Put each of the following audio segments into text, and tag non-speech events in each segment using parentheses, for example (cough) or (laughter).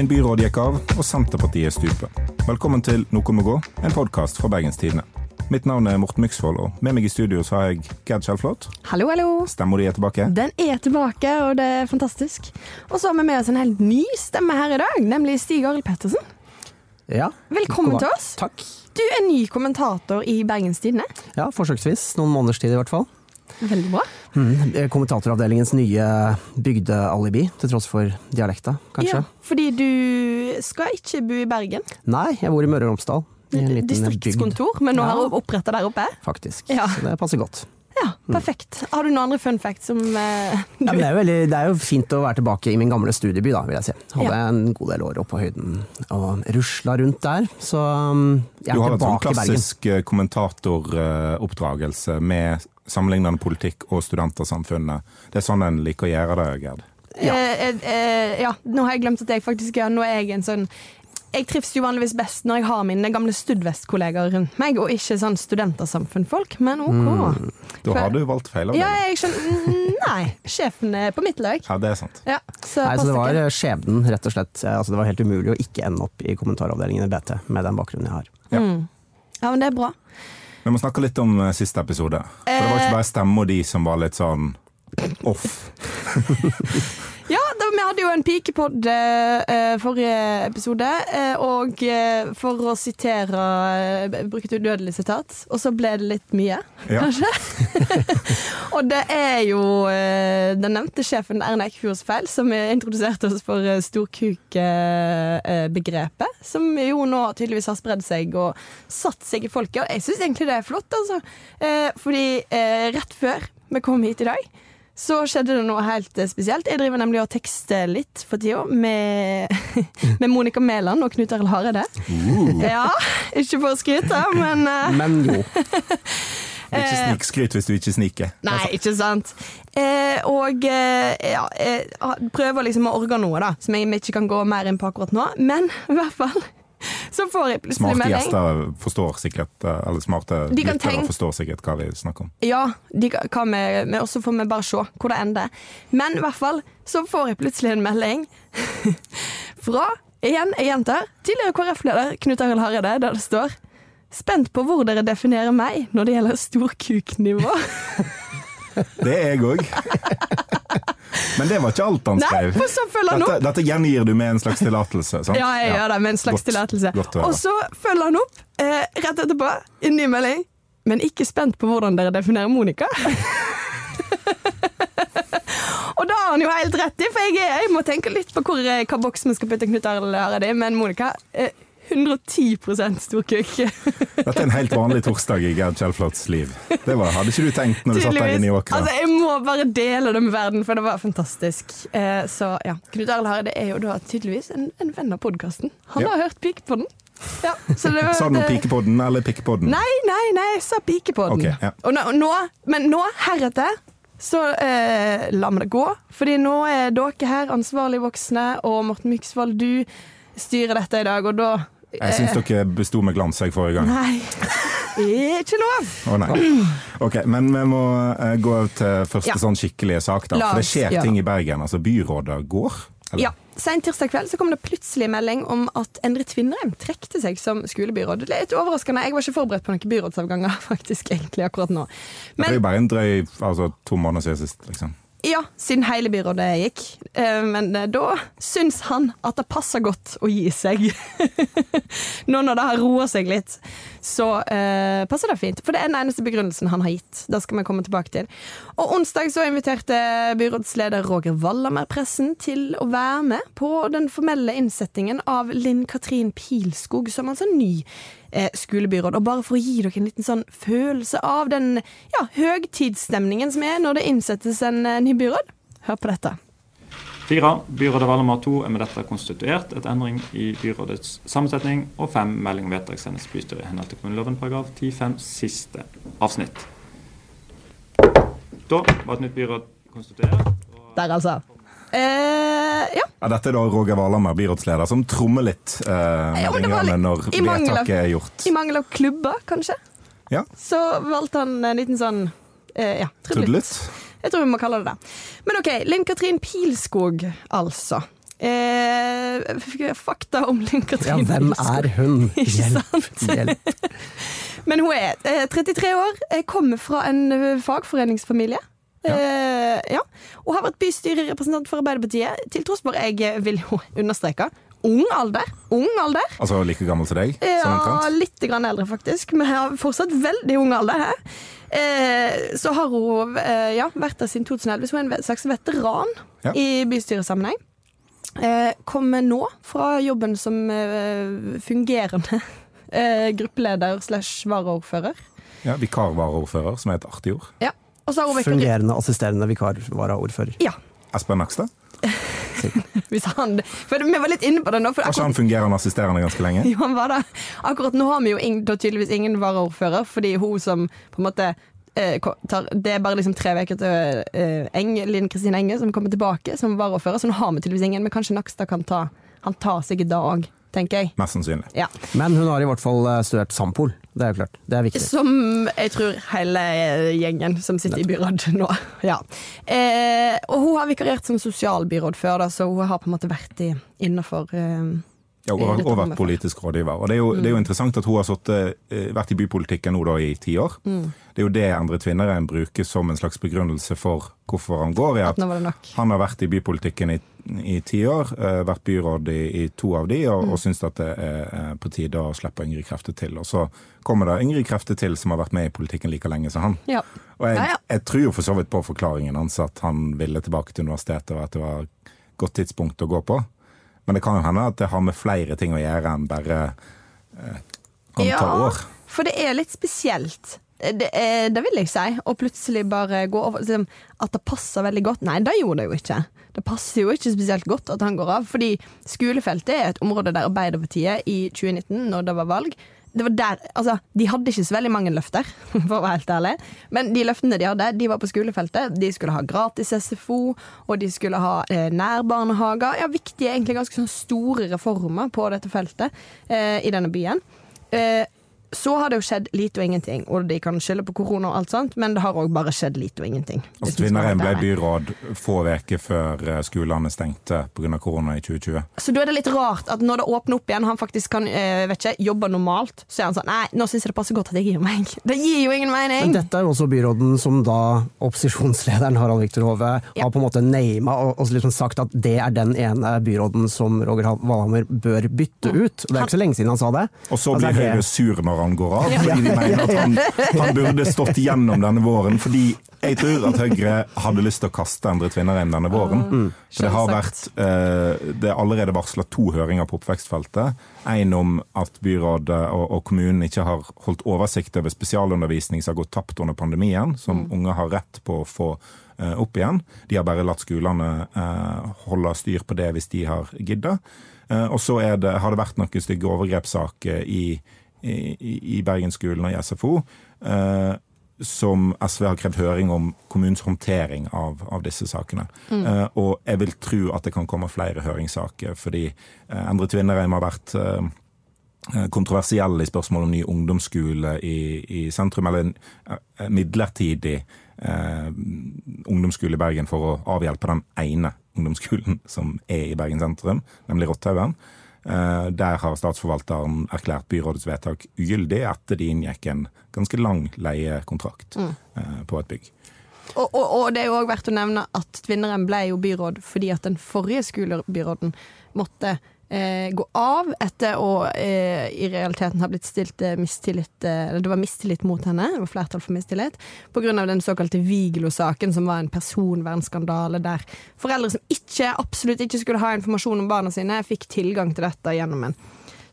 En byråd gikk av, og Senterpartiet stuper. Velkommen til Noe må gå, en podkast fra Bergens Tidende. Mitt navn er Morten Myksvold, og med meg i studio så har jeg Gerd Kjellflot. Hallo, hallo. Stemmer de er tilbake? Den er tilbake, og det er fantastisk. Og så har vi med oss en helt ny stemme her i dag, nemlig Stig Arild Pettersen. Ja. Velkommen til oss. Takk. Du er ny kommentator i Bergens Tidende. Ja, forsøksvis. Noen måneders tid i hvert fall. Veldig bra. Mm. Kommentatoravdelingens nye bygdealibi, til tross for dialekta, kanskje. Ja, fordi du skal ikke bo i Bergen. Nei, jeg bor i Møre og Romsdal. I en liten bygd, Distriktskontor, men nå Ja. har du oppretta der oppe. faktisk. Ja. Så det passer godt. Ja, perfekt. Har du noen andre fun facts som uh, du (laughs) Ja, men det, er veldig, det er jo fint å være tilbake i min gamle studieby, da, vil jeg si. Hadde Ja. en god del år oppe på høyden og rusla rundt der. Så um, jeg er er i Bergen. Du har en sånn klassisk eh, kommentatoroppdragelse med sammenlignende politikk og studentersamfunnet. Det er sånn en liker å gjøre det, Gerd. Ja. Eh, eh, eh, ja, nå har jeg glemt at jeg faktisk ja, Nå er jeg en sånn Jeg trives jo vanligvis best når jeg har mine gamle Studvest-kollegaer rundt meg, og ikke sånn studentersamfunnfolk, men OK. Mm. Da har du valgt feil Ja, avdeling. jeg skjønner Nei, sjefen er på mitt lag. Ja, det er sant. Ja, så Nei, så det var eh, skjebnen, rett og slett. Eh, Altså, det var helt umulig å ikke ende opp i kommentaravdelingen i BT med den bakgrunnen jeg har. Ja. Mm. Ja, men det er bra. Vi må snakke litt om uh, siste episode. For det var Eh. ikke bare stemma di som var litt sånn off. (laughs) Ja, da, vi hadde jo en pikepod uh, forrige episode, uh, og uh, for å sitere uh, Brukte udødelig sitat, og så ble det litt mye, Ja. kanskje. (laughs) og det er jo den nevnte sjefen Erne Eckfjords feil som introduserte oss for storkukebegrepet, som jo nå tydeligvis har spredd seg og satt seg i folket. Og jeg syns egentlig det er flott, altså. Fordi rett før vi kom hit i dag, så skjedde det noe helt eh, spesielt. Jeg driver nemlig og tekster litt for tida med, (laughs) med Monica Mæland og Knut Arild Hareide. Uh, Ja, ikke for å skryte, men eh, Men jo. (laughs) ikke snikskryt hvis du ikke sniker. Nei, ikke sant. Eh, og eh, ja, jeg prøver liksom å orge noe, da, som jeg ikke kan gå mer inn på akkurat nå. Men i hvert fall (laughs) så får jeg plutselig Smarte melding. gjester forstår sikkert, eh, eller smarte lyttere forstår sikkert hva vi snakker om. Ja, de hva med, men også får vi bare se hvor det ender. Men i hvert fall så får jeg plutselig en melding (laughs) fra, igjen, jeg gjentar, tidligere KrF-leder Knut Arild Hareide, der det står Spent på hvor dere definerer meg når det gjelder storkuknivå. (laughs) Det er jeg òg. Men det var ikke alt han skrev. Dette, dette gjengir du med en slags tillatelse. sant? Ja, jeg gjør det med en slags tillatelse. Og så følger han opp eh, rett etterpå en ny melding. Men ikke spent på hvordan dere definerer Monica. (laughs) Og da har han jo helt rett i, for jeg, jeg må tenke litt på hvor, eh, hva boks vi skal putte Knut Arild Hareide i. Men Monica, eh, 110% storkuk. (laughs) Dette er en helt vanlig torsdag i Gerd Kjellflots liv. Det var, hadde ikke du tenkt når du satt der inne i åkra. Altså, jeg må bare dele det med verden, for det var fantastisk. Eh, så ja, Knut Arild Hareide er jo da tydeligvis en, en venn av podkasten. Han Ja. har hørt Pik på den. Ja, så det var- Sa du noe pikepodden eller pikkepodden? Nei, nei, nei, jeg sa pikepodden. den. Ja. Og nå, nå, men nå, heretter, så eh, la vi det gå. Fordi nå er dere her ansvarlige voksne, og Morten Myksvold, du styrer dette i dag, og da Jeg syns dere besto med glans jeg forrige gang. Nei, ikke lov. Å nei. Ok, Men vi må eh, gå til første Ja. sånn skikkelige sak, da. For det skjer gjøre ting i Bergen. Altså, byrådet går. eller? Ja, Sent tirsdag kveld så kom det plutselig melding om at Endre Tvinnereim trekte seg som skolebyråd. Det er litt overraskende. Jeg var ikke forberedt på noen byrådsavganger (laughs) faktisk egentlig akkurat nå. Det er jo bare en drøy altså, to måneder siden sist. liksom. Ja, siden hele byrådet gikk. Eh, Men eh, da syns han at det passer godt å gi seg. (laughs) Nå når det har roa seg litt, så eh, passer det fint. For det er den eneste begrunnelsen han har gitt. Det skal vi komme tilbake til. Og onsdag så inviterte byrådsleder Roger Wallamer pressen til å være med på den formelle innsettingen av Linn Katrin Pilskog som altså ny eh, skolebyråd. Og bare for å gi dere en liten sånn følelse av den ja, høgtidsstemningen som er når det innsettes en eh, ny byråd, hør på dette. 4. Byrådet Valdemar 2 er med dette konstituert et endring i byrådets sammensetning. Og 5. Melding om vedtak sendes bystyret i henhold til kommuneloven paragraf 10-5 siste avsnitt. Da var et nytt byråd konstituert. og- Der, altså. Eh, ja. Ja, dette er da Roger Valhammer, byrådsleder, som trommer litt eh, med Ja, litt- når vedtaket er gjort. I mangel av klubber, kanskje, Ja, så valgte han en liten sånn eh, ja, trudelutt. Jeg tror vi må kalle det det. Men OK, Linn Katrin Pilskog, altså. Eh, fakta om Linn Ja, hvem Pilskog. er hun? (laughs) Hjelp. Hjelp. (laughs) Men hun er eh, 33 år, eh, kommer fra en eh, fagforeningsfamilie. Ja. Eh, ja. Og har vært bystyrerepresentant for Arbeiderpartiet, til tross for jeg vil jo understreke ung alder. Ung alder. Altså like gammel som deg? Ja, litt grann eldre, faktisk. Men jeg har fortsatt veldig ung alder her. Eh, så har hun eh, ja, vært der siden 2011, så hun er en slags veteran Ja. i bystyresammenheng. Eh, kommer nå fra jobben som eh, fungerende eh, gruppeleder slash varaordfører. Ja, Vikarvaraordfører, som er et artig ord. Ja. Og så har hun. Fungerende assisterende vikarvaraordfører. Ja, Espen Nakstad. (laughs) (laughs) hvis han For vi var litt inne på det nå. For Var ikke han akkurat, fungerende assisterende ganske lenge? (laughs) jo, han var det. akkurat nå har vi jo ingen, tydeligvis ingen varaordfører, fordi hun som på en måte eh, tar, Det er bare liksom tre uker til eh, Linn Kristin Enge som kommer tilbake som varaordfører, så nå har vi tydeligvis ingen. Men kanskje Nakstad kan ta Han tar sikkert da òg, tenker jeg. Mest sannsynlig. Ja. Men hun har i hvert fall eh, studert Sampol. Det er jo klart. Det er viktig. Som jeg tror hele gjengen som sitter i byråd nå. (laughs) Ja. Eh, og hun har vikariert som sosialbyråd før, da, så hun har på en måte vært innafor eh, Ja, og, og vært politisk rådgiver. Og det er jo, det er jo interessant at hun har sittet, eh, vært i bypolitikken nå da i ti år. Det er jo det Endre Tvinnereim bruker som en slags begrunnelse for hvorfor han går. i at at. Han har vært i bypolitikken i, i ti år, eh, vært byråd i, i to av de, og, og syns at det er på tide å slippe yngre krefter til. Og så kommer det yngre krefter til som har vært med i politikken like lenge som han. Ja. Og jeg, Ja, ja. jeg tror jo for så vidt på forklaringen hans at han ville tilbake til universitetet, og at det var et godt tidspunkt å gå på. Men det kan jo hende at det har med flere ting å gjøre enn bare eh, antall Ja. år. For det er litt spesielt. Det, er, det vil jeg si. Å plutselig bare gå over liksom, At det passer veldig godt. Nei, det gjorde det jo ikke. Det passer jo ikke spesielt godt at han går av. Fordi skolefeltet er et område der Arbeiderpartiet i 2019, når det var valg det var der, altså, De hadde ikke så veldig mange løfter, (laughs) for å være helt ærlig. Men de løftene de hadde, de var på skolefeltet. De skulle ha gratis SFO, og de skulle ha eh, nærbarnehager. Ja, viktige, egentlig ganske sånn store reformer på dette feltet eh, i denne byen. Eh, så har det jo skjedd lite og ingenting, og de kan skylde på korona og alt sånt, men det har òg bare skjedd lite og ingenting. Altså, Tvinnereim ble byråd få uker før eh, skolene stengte pga. korona i 2020. Så da er det litt rart at når det åpner opp igjen, han faktisk kan eh, vet ikke, jobbe normalt, så er han sånn Nei, nå syns jeg det passer godt at jeg gir meg. Det gir jo ingen mening! Men dette er jo også byråden som da opposisjonslederen Harald Viktor Hove Ja. har på en måte nama og, og liksom sagt at det er den ene byråden som Roger Valhammer bør bytte ut. Det er ikke så lenge siden han sa det. Og så Altså, blir altså, Høyre sur når han går av, fordi de mener at han, han burde stått gjennom denne våren. Fordi jeg tror at Høyre hadde lyst til å kaste Endre Tvinnereim denne våren. For det har vært eh, Det er allerede varsla to høringer på oppvekstfeltet. En om at byrådet og, kommunen ikke har holdt oversikt over spesialundervisning som har gått tapt under pandemien, som unge har rett på å få eh, opp igjen. De har bare latt skolene eh, holde styr på det hvis de har gidda. Og så det, har det vært noen stygge overgrepssaker i, i, i Bergensskolen og i SFO. Eh, som SV har krevd høring om kommunens håndtering av, av disse sakene. Eh, og jeg vil tro at det kan komme flere høringssaker, fordi eh, Endre Tvinnereim har vært eh, kontroversiell i spørsmål om ny ungdomsskole i, i sentrum, eller en eh, midlertidig eh, ungdomsskole i Bergen for å avhjelpe den ene ungdomsskolen som er i Bergen sentrum, nemlig Rotthaugen. Eh, Der har statsforvalteren erklært byrådets vedtak ugyldig etter de inngikk en ganske lang leiekontrakt mm. på et bygg. Og, og, og det er jo òg verdt å nevne at Tvinneren ble jo byråd fordi at den forrige skolebyråden måtte eh, gå av etter å eh, i realiteten ha blitt stilt eh, mistillit eh, Det var mistillit mot henne, det var flertall for mistillit, pga. den såkalte Vigelo-saken, som var en personvernskandale der foreldre som ikke, absolutt ikke skulle ha informasjon om barna sine, fikk tilgang til dette gjennom en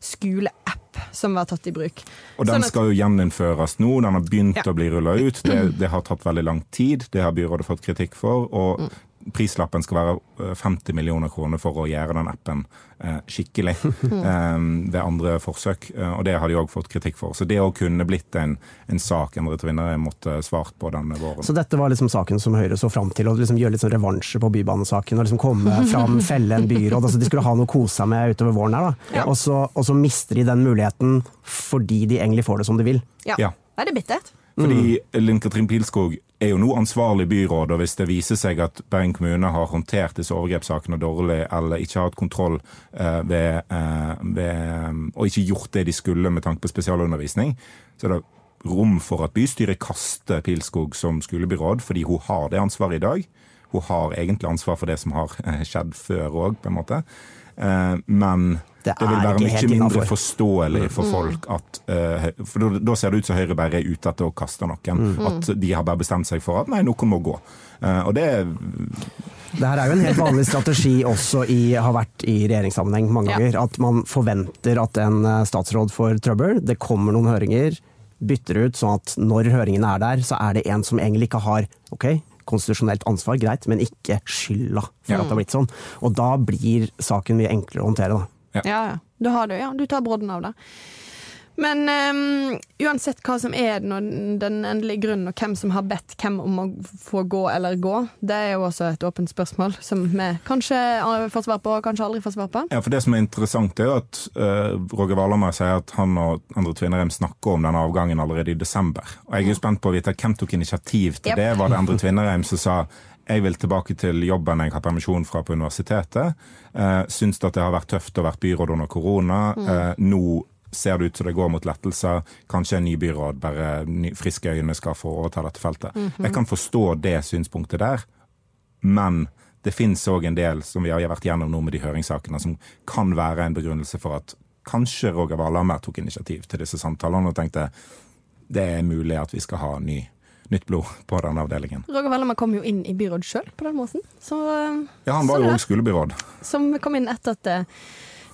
skoleapp som var tatt i bruk. Og den Sånn at- skal jo gjeninnføres nå. Den har begynt Ja. å bli rulla ut. (clears throat) Det, det har tatt veldig lang tid. Det har byrådet fått kritikk for. Og Mm. Prislappen skal være eh, 50 millioner kroner for å gjøre den appen eh, skikkelig (laughs) eh, ved andre forsøk. Eh, og det har de òg fått kritikk for. Så det òg kunne blitt en, en sak Endre Tvinnereim måtte svart på denne våren. Så dette var liksom saken som Høyre så fram til, å liksom gjøre litt sånn revansje på Bybanesaken. og liksom Komme (laughs) fram, felle en byråd. altså De skulle ha noe å kose seg med utover våren her. da. Ja. Og, så, og så mister de den muligheten fordi de egentlig får det som de vil. Ja. Ja. Det er bittert. Fordi Linn Katrin Pilskog er jo nå ansvarlig byråd, og hvis det viser seg at Bergen kommune har håndtert disse overgrepssakene dårlig, eller ikke har hatt kontroll eh, ved, eh, ved, og ikke gjort det de skulle med tanke på spesialundervisning, så er det rom for at bystyret kaster Pilskog som skolebyråd, fordi hun har det ansvaret i dag. Hun har egentlig ansvar for det som har eh, skjedd før òg, på en måte. Eh, men Det det, vil være mye mindre innenfor. forståelig for folk at eh, For da- ser det ut som Høyre bare er ute etter å kaste noen. At de har bare bestemt seg for at nei, noen må gå. Eh, Og det Det her er jo en helt vanlig strategi også i, har vært i regjeringssammenheng mange Ja. ganger. At man forventer at en statsråd får trøbbel. Det kommer noen høringer, bytter ut sånn at når høringene er der, så er det en som egentlig ikke har ok, konstitusjonelt ansvar, greit, men ikke skylda for Ja. at det har blitt sånn. Og da blir saken mye enklere å håndtere. Da. Ja, ja. Du har det, ja. Du tar brodden av det. Men um, uansett hva som er den, den endelige grunnen, og hvem som har bedt hvem om å få gå eller gå, det er jo også et åpent spørsmål som vi kanskje får svar på, og kanskje aldri får svar på. Ja, for Det som er interessant, er jo at uh, Roger Valhammer sier at han og Andre Tvinnereim snakker om denne avgangen allerede i desember. Og Jeg er jo spent på å vite hvem tok initiativ til Yep. det. Var det Andre Tvinnereim som sa jeg vil tilbake til jobben jeg har permisjon fra på universitetet. Uh, syns at det har vært tøft å være byråd under korona. Eh, nå ser det ut som det går mot lettelser. Kanskje en ny byråd, bare ny, friske øyne, skal få overta dette feltet. Jeg kan forstå det synspunktet der, men det finnes òg en del som vi har vært gjennom nå med de høringssakene, som kan være en begrunnelse for at kanskje Roger Valhammer tok initiativ til disse samtalene og tenkte det er mulig at vi skal ha ny, nytt blod på den avdelingen. Roger Vellemann kom jo inn i byråd sjøl på den måten, så, Ja, han var jo òg skolebyråd. som kom inn etter at eh,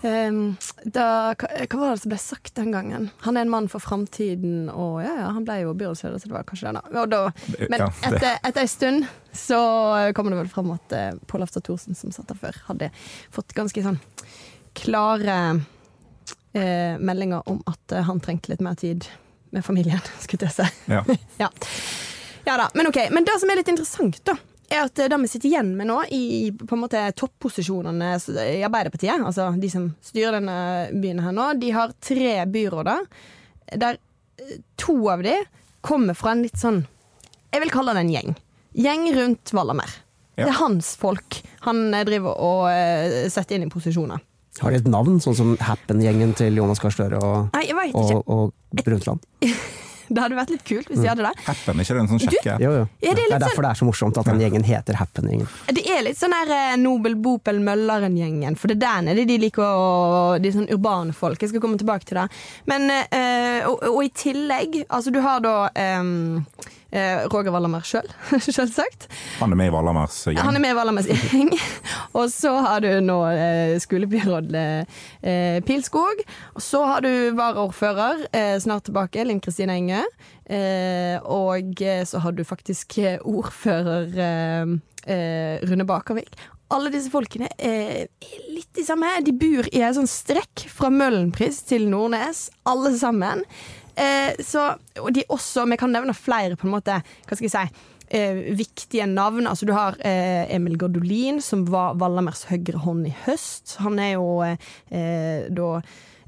da, hva, var det som ble sagt den gangen? Han er en mann for framtiden, og ja, ja, han ble jo byrådsleder, så det var kanskje det. da. Men etter, etter en stund så kommer det vel fram at uh, Pål Afstad Thorsen, som satt der før, hadde fått ganske sånn klare eh, meldinger om at eh, han trengte litt mer tid med familien, (laughs) skulle jeg si. Ja. (laughs) Ja. ja da, men ok. Men det som er litt interessant, da, er at eh, det vi sitter igjen med nå i på en måte topposisjonene i Arbeiderpartiet, altså de som styrer denne byen her nå, de har tre byråder der eh, to av de kommer fra en litt sånn Jeg vil kalle det en gjeng. Gjeng rundt Vallamer. Ja. Det er hans folk han eh, driver og eh, setter inn i posisjoner. Har de et navn, sånn som Happen-gjengen til Jonas Gahr Støre og, Nei, og, og Brundtland? (laughs) Det hadde vært litt kult hvis de hadde det. Happen, er ikke det en sånn sjekke? Jo, jo. Ja, det er det er derfor det er så morsomt at den gjengen heter Happen-gjengen. Det er litt sånn der eh, Nobel Bopel Mølleren-gjengen, for det er der nede de liker å De sånn urbane folk. Jeg skal komme tilbake til det. Men, øh, og, og i tillegg, altså du har da eh, Roger Valhammer sjøl, (laughs) selvsagt. Han er med i Wallamers gjeng. Han er med i Wallamers gjeng. (laughs) og så har du nå eh, skolebyråd eh, Pilskog. Og så har du varaordfører, eh, snart tilbake, Linn Kristine Enge. Eh, og eh, så har du faktisk eh, ordfører eh, eh, Rune Bakervik. Alle disse folkene eh, er litt de samme. De bor i en sånn strekk fra Møhlenpris til Nordnes, alle sammen. Eh, så, og de også, Vi kan nevne flere på en måte, hva skal jeg si, eh, viktige navn. Altså, du har eh, Emil Gordolin, som var Vallamers høyre hånd i høst. Han er jo eh, da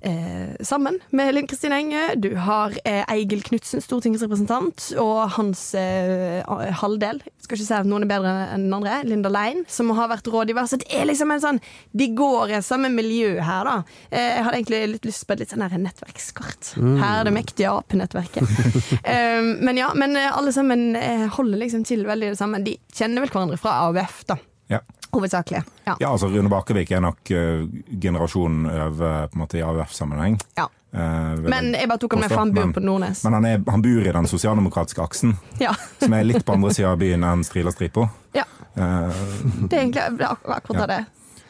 Eh, sammen med Linn Kristin Enge. Du har eh, Eigil Knutsen, stortingsrepresentant, og hans eh, halvdel. Skal ikke si at noen er bedre enn den andre. Linda Lein, som har vært rådgiver. Så det er liksom en sånn De går i samme miljø her, da. Eh, jeg hadde egentlig litt lyst på et litt sånn her nettverkskart. Her er det mektige apenettverket. (laughs) eh, men ja, men eh, alle sammen holder liksom til veldig det samme. De kjenner vel hverandre fra AUF, da. Ja. Hovedsakelig. Ja. ja, altså Rune Bakervik er nok uh, generasjonen over på en måte i AUF-sammenheng. ja. Uh, Men jeg bare tok ham med, for han bor på Nordnes. Men han, er, han bor i den sosialdemokratiske aksen, Ja. som er litt på andre sida av byen enn Strila Stripo. ja. Uh, Det er egentlig ak akkurat det.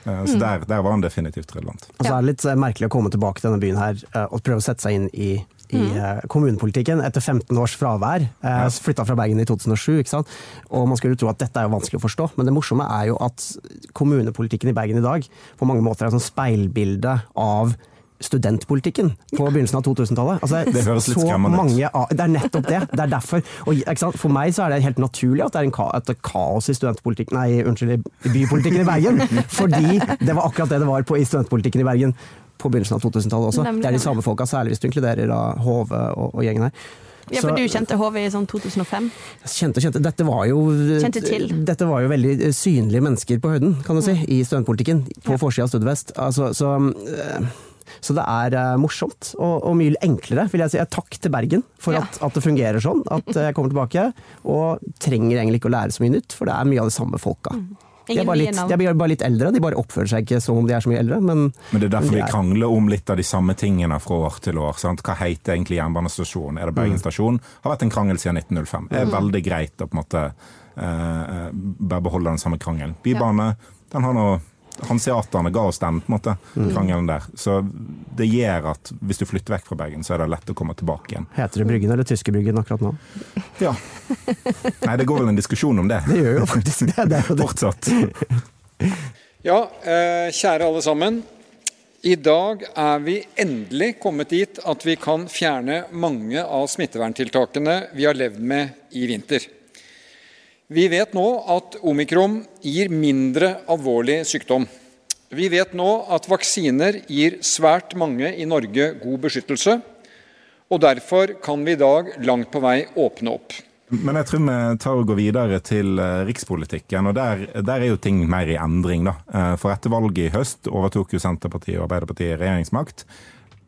eh, så der, der var han definitivt relevant. Og så er det litt eh, merkelig å komme tilbake til denne byen her eh, og prøve å sette seg inn i, i mm. kommunepolitikken etter 15 års fravær. Ja. Flytta fra Bergen i 2007, ikke sant. Og man skulle tro at dette er jo vanskelig å forstå, men det morsomme er jo at kommunepolitikken i Bergen i dag på mange måter er et sånn speilbilde av studentpolitikken på begynnelsen av 2000-tallet. Altså, Det høres litt så skremmende ut. Det er nettopp det. Det er derfor. Og? For meg så er det helt naturlig at det er en ka et kaos i studentpolitikken Nei, unnskyld, i bypolitikken i Bergen. Fordi det var akkurat det det var på, i studentpolitikken i Bergen på begynnelsen av 2000-tallet også. Nemlig. Det er de samme folka, særlig hvis du inkluderer da Hove og, og gjengen her. Ja, Så- for du kjente HV i sånn 2005? Kjente kjente. Dette var jo, Kjente til. Dette var jo veldig synlige mennesker på høyden, kan du si, i studentpolitikken. På Ja. forsida av Studvest. Altså, så, eh, så det er eh, morsomt, og, og mye enklere, vil jeg si. Takk til Bergen for Ja. at, at det fungerer sånn. At jeg kommer tilbake. Og trenger egentlig ikke å lære så mye nytt, for det er mye av de samme folka. De er, bare litt, de er bare litt eldre, de bare oppfører seg ikke som om de er så mye eldre, men Men det er derfor det er- krangler om litt av de samme tingene fra år til år. Sant? Hva heter egentlig jernbanestasjonen? Er det Bergen stasjon? Har vært en krangel siden 1905. Det er veldig greit å på en måte eh, bare beholde den samme krangelen. Bybane, den har nå Hanseaterne ga oss den, på en måte, krangelen der. Så det gjør at hvis du flytter vekk fra Bergen, så er det lett å komme tilbake igjen. heter det Bryggen eller Tyskebryggen akkurat nå? Ja. Nei, det går vel en diskusjon om det. Det gjør jo faktisk det. det, det. Fortsatt. Ja, eh, kjære alle sammen. I dag er vi endelig kommet dit at vi kan fjerne mange av smitteverntiltakene vi har levd med i vinter. Vi vet nå at omikron gir mindre alvorlig sykdom. Vi vet nå at vaksiner gir svært mange i Norge god beskyttelse. Og derfor kan vi i dag langt på vei åpne opp. Men jeg tror vi tar og går videre til eh, rikspolitikken, og der, der er jo ting mer i endring. da. Eh, For etter valget i høst overtok jo Senterpartiet og Arbeiderpartiet regjeringsmakt.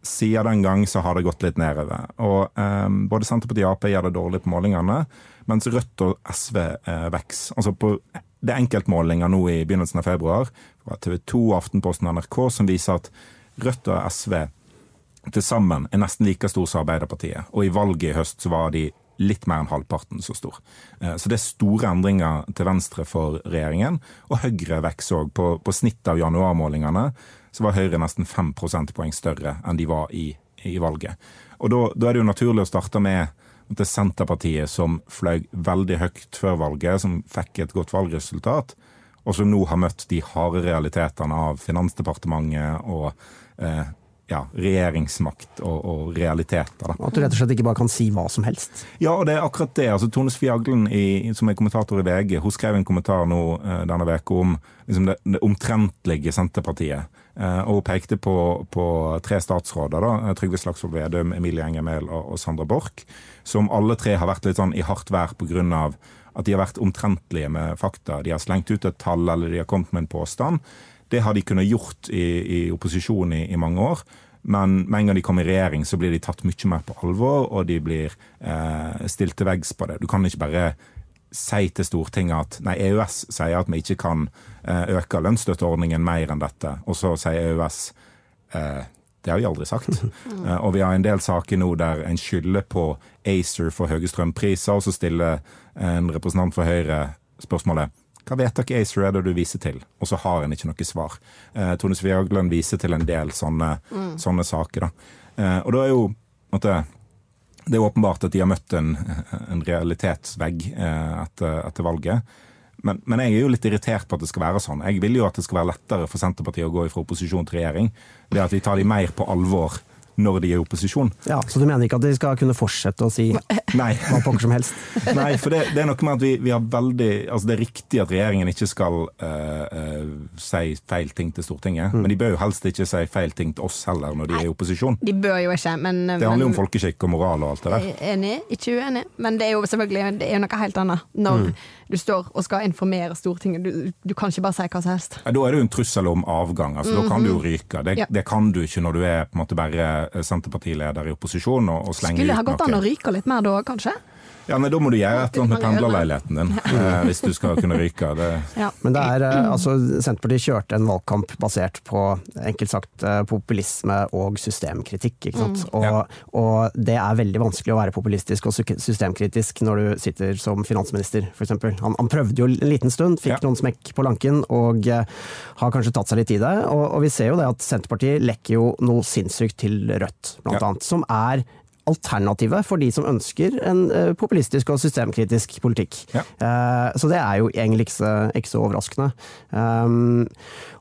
Siden den gang så har det gått litt nedover. Og eh, Både Senterpartiet og Ap gjør det dårlig på målingene, mens Rødt og SV eh, vokser. Altså på det er enkeltmålinger nå i begynnelsen av februar fra TV 2, Aftenposten og NRK som viser at Rødt og SV til sammen er nesten like stor som Arbeiderpartiet. Og i valget i høst så var de litt mer enn halvparten så stor. Eh, Så det er store endringer til venstre for regjeringen. Og Høyre vokser òg. På, på snittet av januarmålingene så var Høyre nesten 5 prosentpoeng større enn de var i, i valget. Og da, da er det jo naturlig å starte med det Senterpartiet som fløy veldig høyt før valget, som fikk et godt valgresultat, og som nå har møtt de harde realitetene av Finansdepartementet og eh, ja, regjeringsmakt og, og realiteter. Da. At du rett og slett ikke bare kan si hva som helst. Ja, og det er akkurat det. Altså, Tone Sofie Aglen, i, som er kommentator i VG, hun skrev en kommentar nå eh, denne veka om liksom, det, det omtrentlige Senterpartiet. Eh, og hun pekte på, på tre statsråder, da, eh, Trygve Slagsvold Vedum, Emilie Enger Mehl og, og Sandra Borch, som alle tre har vært litt sånn i hardt vær pga. at de har vært omtrentlige med fakta. De har slengt ut et tall, eller de har kommet med en påstand. Det har de kunnet gjort i, i opposisjon i, i mange år. Men med en gang de kommer i regjering, så blir de tatt mye mer på alvor, og de blir eh, stilt til veggs på det. Du kan ikke bare si til Stortinget at nei, EØS sier at vi ikke kan eh, øke lønnsstøtteordningen mer enn dette, og så sier EØS eh, det har vi aldri sagt. (laughs) Eh, og vi har en del saker nå der en skylder på ACER for høye strømpriser, og så stiller en representant for Høyre spørsmålet hva vedtak i ACER er det du viser til? Og så har en ikke noe svar. Eh, Tone Aglen viser til en del sånne, sånne saker. Da. Eh, og da er jo at det, er åpenbart at de har møtt en, en realitetsvegg eh, etter, etter valget. Men, men jeg er jo litt irritert på at det skal være sånn. Jeg vil jo at det skal være lettere for Senterpartiet å gå fra opposisjon til regjering. Det at vi tar de mer på alvor når de er i opposisjon. Ja, Så du mener ikke at de skal kunne fortsette å si Nei. hva pokker som helst? (laughs) Nei, for det, det er noe med at vi, vi har veldig Altså det er riktig at regjeringen ikke skal uh, uh, si feil ting til Stortinget, men de bør jo helst ikke si feil ting til oss heller når de er i opposisjon. De bør jo ikke, men Det handler jo om folkeskikk og moral og alt det der. Er Enig, ikke uenig, men det er jo selvfølgelig det er jo noe helt annet når du står og skal informere Stortinget. Du, du kan ikke bare si hva som helst. Ja, Da er det jo en trussel om avgang. altså Da kan du jo ryke. Det, Ja. det kan du ikke når du er på en måte bare Senterpartileder i opposisjon og, og slenger Skulle ha gått an å ryke litt mer da, kanskje? Ja, men Da må du gjøre et eller annet med pendlerleiligheten din eh, hvis du skal kunne ryke. Det, Ja. Men det er, eh, altså, Senterpartiet kjørte en valgkamp basert på enkelt sagt eh, populisme og systemkritikk. Ikke sant? Og, Ja. og det er veldig vanskelig å være populistisk og systemkritisk når du sitter som finansminister, f.eks. Han, han prøvde jo en liten stund, fikk Ja. noen smekk på lanken og eh, har kanskje tatt seg litt i det. Og, og vi ser jo det at Senterpartiet lekker jo noe sinnssykt til Rødt, blant Ja. annet. Som er alternativet for de som ønsker en eh, populistisk og systemkritisk politikk. Ja. Eh, så det er jo egentlig ikke så, ikke så overraskende. Um,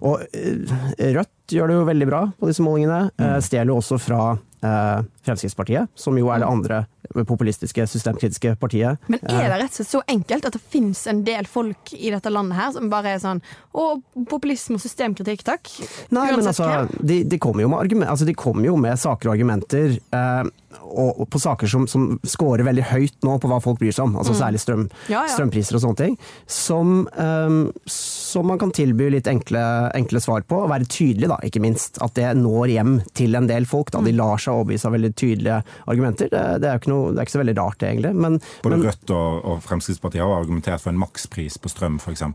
og eh, Rødt gjør det jo veldig bra på disse målingene. Uh, stjeler jo også fra eh, Fremskrittspartiet, som jo er det andre populistiske, systemkritiske partiet. Men er det rett og slett så enkelt at det finnes en del folk i dette landet her som bare er sånn Å, populisme og systemkritikk, takk. Nei, men altså, de, de kommer jo med, argument, altså, de kommer jo med saker og argumenter. Eh, og, på saker som, som scorer veldig høyt nå på hva folk bryr seg om, altså særlig strøm, Ja, ja. strømpriser og sånne ting, som, um, som man kan tilby litt enkle, enkle svar på, og være tydelig, da, ikke minst. At det når hjem til en del folk. Da. De lar seg overbevise av veldig tydelige argumenter. Det, det, er ikke noe, det er ikke så veldig rart, det, egentlig. Men, Både men Rødt og, og Fremskrittspartiet har argumentert for en makspris på strøm, f.eks.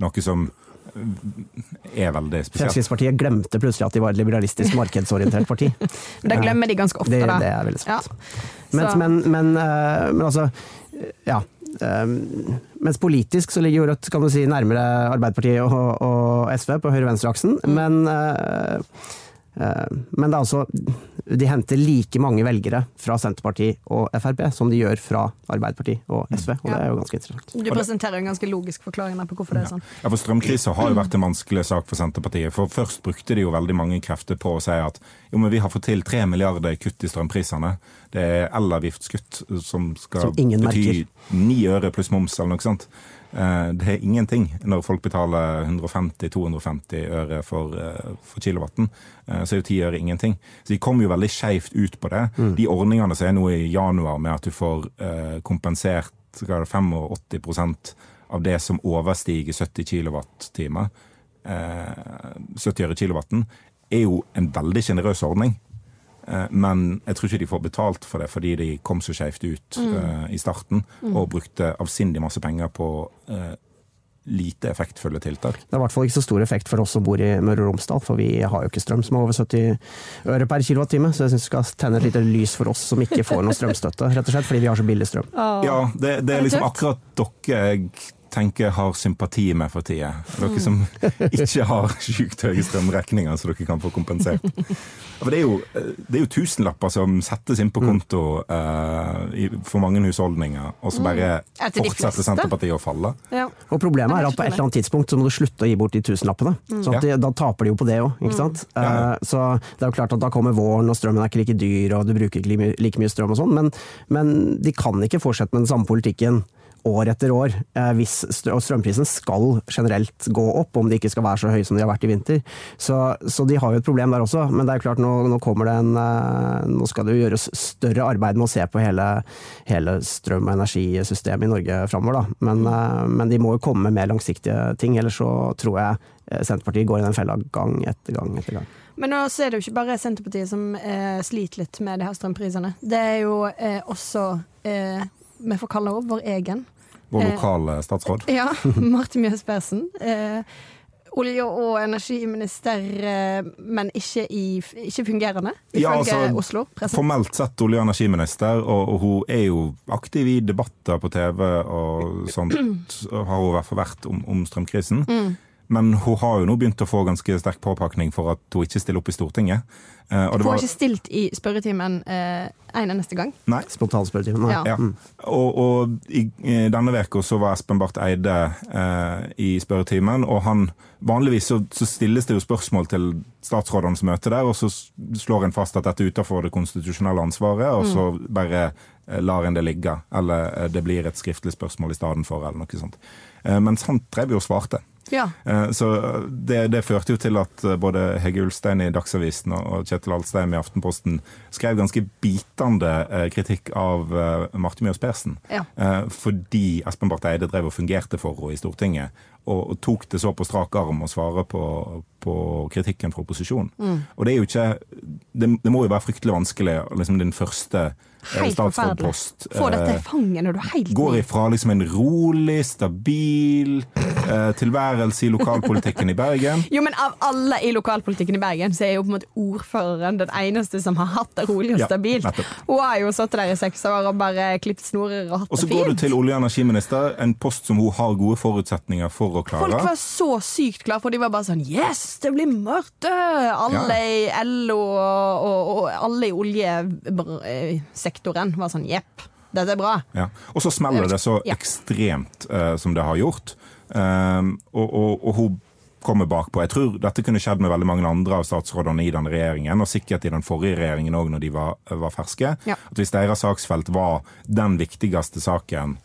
Noe som er veldig spesielt. Fremskrittspartiet glemte plutselig at de var et liberalistisk, markedsorientert parti. (laughs) Det glemmer de ganske ofte. Det, da. det er veldig sant. Ja. Men, men, men, eh, men altså Ja. eh, mens politisk så ligger jo Rødt kan du si, nærmere Arbeiderpartiet og, og SV på høyre-venstre-aksen. Mm. Men, eh, men det er altså De henter like mange velgere fra Senterpartiet og Frp som de gjør fra Arbeiderpartiet og SV, og det er jo ganske interessant. Du presenterer en ganske logisk forklaring på hvorfor det er sånn. Ja, for Strømkrisa har jo vært en vanskelig sak for Senterpartiet. For Først brukte de jo veldig mange krefter på å si at jo, men vi har fått til tre milliarder kutt i strømprisene. Det er elavgiftskutt som skal Som bety ni øre pluss moms eller noe sånt. Eh, Det er ingenting når folk betaler 150-250 øre for, eh, for kilowatten. Eh, Så er jo 10 øre ingenting. Så de kom jo veldig skeivt ut på det. De ordningene som er nå i januar med at du får kompensert hva er det, 85 av det som overstiger 70 kilowattimer, eh, 70 øre kilowatten, er jo en veldig sjenerøs ordning. Eh, Men jeg tror ikke de får betalt for det, fordi de kom så skjevt ut eh, i starten og brukte avsindig masse penger på eh, lite effektfulle tiltak. Det er i hvert fall ikke så stor effekt for oss som bor i Møre og Romsdal, for vi har jo ikke strøm som er over 70 øre per kilowattime, så jeg syns vi skal tenne et lite lys for oss som ikke får noe strømstøtte, rett og slett fordi vi har så billig strøm. Ja, det, det Er er liksom akkurat dere jeg tenker har sympati med for tida. Dere som ikke har sjukt høye strømregninger, så dere kan få kompensert. For det er, jo, det er jo tusenlapper som settes inn på konto uh, i, for mange husholdninger, og så bare fortsetter. Senterpartiet å falle. Ja. Og problemet er at på et eller annet tidspunkt så må du slutte å gi bort de tusenlappene. Så at de, da taper de jo på det òg, ikke sant. Eh, Så det er jo klart at da kommer våren og strømmen er ikke like dyr og du bruker ikke like mye strøm og sånn, men, men de kan ikke fortsette med den samme politikken år etter år, eh, hvis og strømprisen skal generelt gå opp, om de ikke skal være så høye som de har vært i vinter. Så, så de har jo et problem der også, men det er jo klart nå, nå det en eh, Nå skal det jo gjøres større arbeid med å se på hele, hele strøm- og energisystemet i Norge framover, da. Men, eh, men de må jo komme med mer langsiktige ting, ellers så tror jeg Senterpartiet går i den fella gang etter gang etter gang. Men nå er det jo ikke bare Senterpartiet som eh, sliter litt med de her strømprisene. Det er jo eh, også eh, vi får kalle henne vår egen. Vår Eh, lokale statsråd. (laughs) Ja, (laughs) Martin Mjøs Persen. Eh, olje- og energiminister, eh, men ikke, i, ikke fungerende, ifølge Ja, altså, Oslo. Pressen. Formelt sett olje- og energiminister, og, og hun er jo aktiv i debatter på TV og sånt, (clears throat) har hun i hvert fall vært om, om strømkrisen. Mm. Men hun har jo nå begynt å få ganske sterk påpakning for at hun ikke stiller opp i Stortinget. hun og det Får var, ikke stilt i spørretimen eh, en eneste gang. nei, Spontanspørretimen. Ja. ja. Og, og i, i denne uka så var Espen Barth Eide eh, i spørretimen, og han Vanligvis så, så stilles det jo spørsmål til statsrådene som møter der, og så slår en fast at dette er utenfor det konstitusjonelle ansvaret, og så bare eh, lar en det ligge. Eller eh, det blir et skriftlig spørsmål i stedet for, eller noe sånt. Eh, mens han drev jo og svarte. Ja. Eh, Så det, det førte jo til at eh, både Hege Ulstein i Dagsavisen og Kjetil Alstein i Aftenposten skrev ganske bitende eh, kritikk av eh, Marte Mjøs Persen. Ja. Eh, Fordi Espen Barth Eide drev og fungerte for henne i Stortinget. Og, og tok det så på strak arm å svare på, på kritikken fra opposisjonen. Mm. Og det er jo ikke Det, det må jo være fryktelig vanskelig, liksom din første eh. Statsrådpost. Få dette eh, i fanget når du er helt Går ifra liksom en rolig, stabil eh, tilværelse i lokalpolitikken i Bergen. (laughs) Jo, men Av alle i lokalpolitikken i Bergen, så er jo på en måte ordføreren den eneste som har hatt det rolig og stabilt. Ja, Hun har jo sittet der i seks år og bare klippet snorer og hatt det fint. Og så går du til olje- og energiminister, en post som hun har gode forutsetninger for å klare. Folk var så sykt klare for de var bare sånn Yes, det blir mørkt! Alle i LO og, og, og alle i oljesektoren var sånn Jepp, dette er bra. Ja. Og så smeller det så Ja. ekstremt uh, som det har gjort. Um, og, og, og hun kommer bakpå. Jeg tror dette kunne skjedd med veldig mange andre av statsrådene i denne regjeringen, og sikkert i den forrige regjeringen òg, når de var, var ferske. Ja. At hvis deres saksfelt var den viktigste saken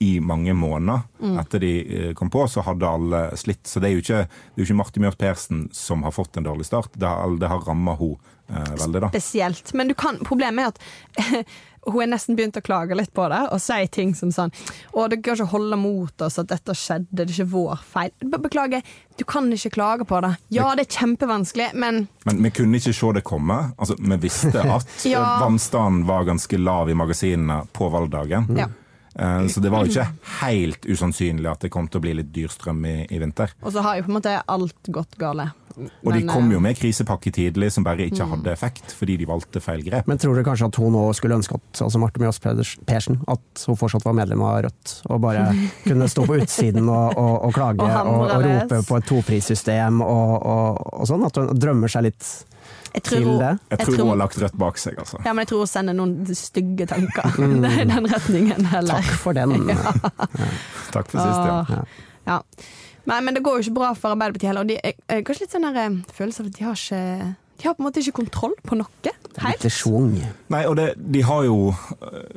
i mange måneder etter de eh, kom på, så hadde alle slitt. Så det er jo ikke, det er jo ikke Marte Mjøs Persen som har fått en dårlig start, det har, det har ramma henne eh, veldig, da. Spesielt. Men du kan, problemet er at (laughs) hun er nesten begynt å klage litt på det og si ting som sånn Å, det går ikke å holde mot oss at dette skjedde, det er ikke vår feil. Be- Beklager, du kan ikke klage på det. Ja, det er kjempevanskelig, men Men vi kunne ikke se det komme. Altså, vi visste at (laughs) Ja. vannstanden var ganske lav i magasinene på valgdagen. Ja. Eh, Så det var jo ikke helt usannsynlig at det kom til å bli litt dyr strøm i, i vinter. Og så har jo på en måte alt gått galt. Og de kom eh, jo med krisepakke tidlig som bare ikke hadde effekt, fordi de valgte feil grep. Men tror dere kanskje at hun nå skulle ønske at altså Marte Mjøs Persen at hun fortsatt var medlem av Rødt, og bare (laughs) kunne stå på utsiden og, og, og klage Og og, og rope på et toprissystem og, og, og sånn? At hun drømmer seg litt jeg tror til hun- det? Jeg tror hun har lagt Rødt bak seg, altså. Ja, men jeg tror hun sender noen stygge tanker (laughs) (laughs) er i den retningen heller. Takk for den. (laughs) Takk for sist, ja. Ja. Nei, men det går jo ikke bra for Arbeiderpartiet heller. Og de er er kanskje litt sånn der, eh, følelse av at de har ikke De har på en måte ikke kontroll på noe. Helt. Nei, og det, de, har jo,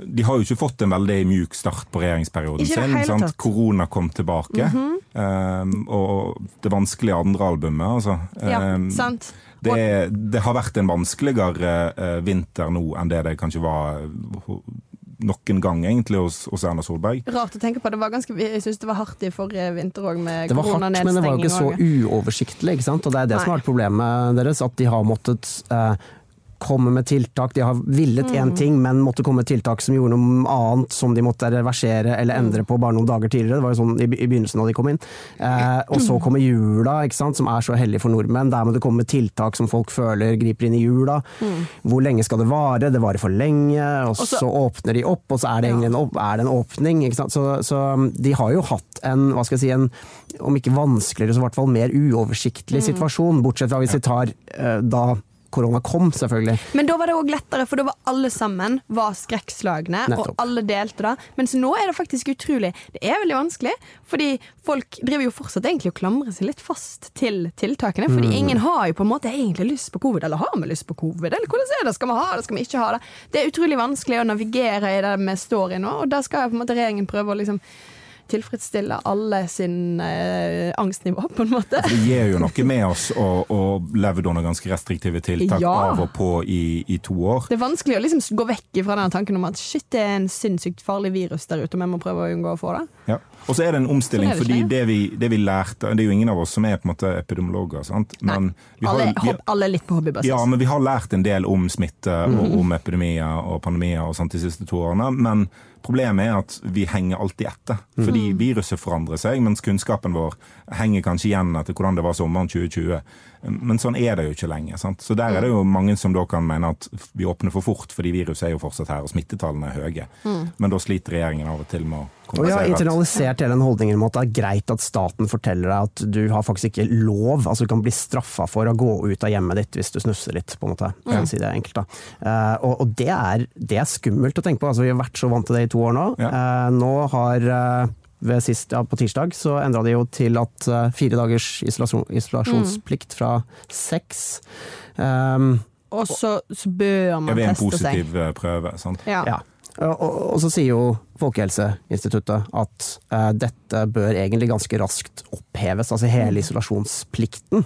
de har jo ikke fått en veldig mjuk start på regjeringsperioden sin. Korona kom tilbake, um, og det vanskelige andre albumet, altså. Ja, Um, sant. Det, det har vært en vanskeligere eh, vinter nå enn det det kanskje var eh, noen gang egentlig hos, hos Erna Solberg. Rart å tenke på. Det var ganske, jeg syns det var hardt i forrige vinter òg, med Det var hardt, men det var jo ikke så uoversiktlig. ikke sant? Og det er det som har vært problemet deres, at de har måttet eh, komme med tiltak. De har villet én Mm. ting, men måtte komme med tiltak som gjorde noe annet som de måtte reversere eller Mm. endre på bare noen dager tidligere. Det var jo sånn i, i begynnelsen da de kom inn. Eh, og så kommer jula, som er så hellig for nordmenn. Der må det komme med tiltak som folk føler griper inn i jula. Hvor lenge skal det vare? Det varer for lenge. Og Også, så- åpner de opp, og så er det, Ja. en, er det en åpning. Så, så um, de har jo hatt en, hva skal jeg si, en om ikke vanskeligere, så i hvert fall mer uoversiktlig Mm. situasjon. Bortsett fra hvis de tar eh, da korona kom, selvfølgelig. Men da var det òg lettere, for da var alle sammen var skrekkslagne, og alle delte det. Mens nå er det faktisk utrolig. Det er veldig vanskelig, fordi folk driver jo fortsatt egentlig og klamrer seg litt fast til tiltakene. Fordi Mm. ingen har jo på en måte egentlig lyst på covid, eller har vi lyst på covid? Eller hvordan er det? Skal vi ha det, skal vi ikke ha det? Det er utrolig vanskelig å navigere i det vi står i nå, og da skal på en måte regjeringen prøve å liksom tilfredsstille alle sin eh, angstnivå, på en måte. Det gir jo noe med oss å, å leve under ganske restriktive tiltak Ja. av og på i, i to år. Det er vanskelig å liksom gå vekk fra den tanken om at shit, det er en sinnssykt farlig virus der ute, og vi må prøve å unngå å få det. Ja. Og så er det en omstilling, Sånn det fordi det vi, det vi lærte Det er jo ingen av oss som er på en måte epidemiologer, sant? men vi har, Alle, vi, hopp, alle er litt på hobbybasis. ja, men vi har lært en del om smitte og om epidemier og pandemier og sånt de siste to årene. Men problemet er at vi henger alltid etter. Fordi viruset forandrer seg, mens kunnskapen vår henger kanskje igjen etter hvordan det var sommeren 2020. Men sånn er det jo ikke lenge. Sant? Så der er det jo mange som da kan mene at vi åpner for fort fordi viruset er jo fortsatt her og smittetallene er høye. Men da sliter regjeringen av og til med å Og vi har internalisert hele den holdningen om at det er greit at staten forteller deg at du har faktisk ikke lov, altså du kan bli straffa for å gå ut av hjemmet ditt hvis du snufser litt, på en måte. Å si det enkelt, da. Eh, og og det, er, det er skummelt å tenke på. Altså, vi har vært så vant til det i to år nå. Ja. Eh, nå har eh, sist, ja, På tirsdag så endra de jo til at eh, fire dagers isolasjon, isolasjonsplikt fra seks. Um, Og så, så bør man teste ved en er seg. positiv eh, prøve. Sant? Ja. Ja. Og, og, og så sier jo Folkehelseinstituttet at uh, dette bør egentlig ganske raskt oppheves, altså hele isolasjonsplikten.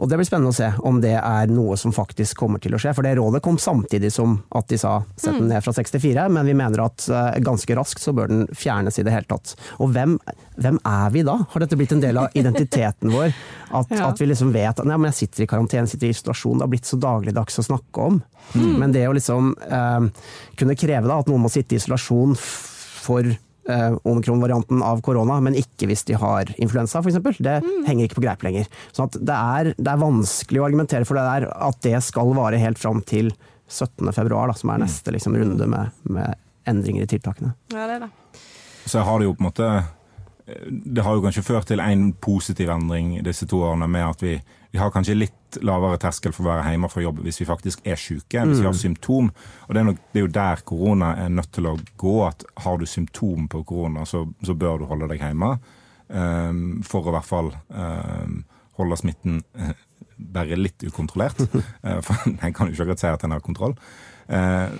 Og det blir spennende å se om det er noe som faktisk kommer til å skje. For det rådet kom samtidig som at de sa sett den ned fra 64, men vi mener at eh, ganske raskt så bør den fjernes i det hele tatt. Og hvem, hvem er vi da? Har dette blitt en del av (laughs) identiteten vår? At, Ja. at vi liksom vet at nei, men jeg sitter i karantene, sitter i isolasjon, det har blitt så dagligdags å snakke om. Men det å liksom eh, kunne kreve da at noen må sitte i isolasjon for eh, omikron-varianten av korona, men ikke hvis de har influensa f.eks., det henger ikke på greip lenger. Så at det, er, det er vanskelig å argumentere for det der, at det skal vare helt fram til 17. februar, da, som er neste liksom, runde med, med endringer i tiltakene. Ja, det er det. Så har det jo på en måte Det har jo kanskje ført til en positiv endring disse to årene med at vi, vi har kanskje litt lavere terskel for å være hjemme fra jobb hvis vi faktisk er syke, hvis vi har symptom. Og det er, nok, det er jo der korona er nødt til å gå. at Har du symptom på korona, så, så bør du holde deg hjemme. Um, for å i hvert fall um, holde smitten uh, bare litt ukontrollert. Uh, (laughs) for en kan jo ikke akkurat si at en har kontroll. Uh,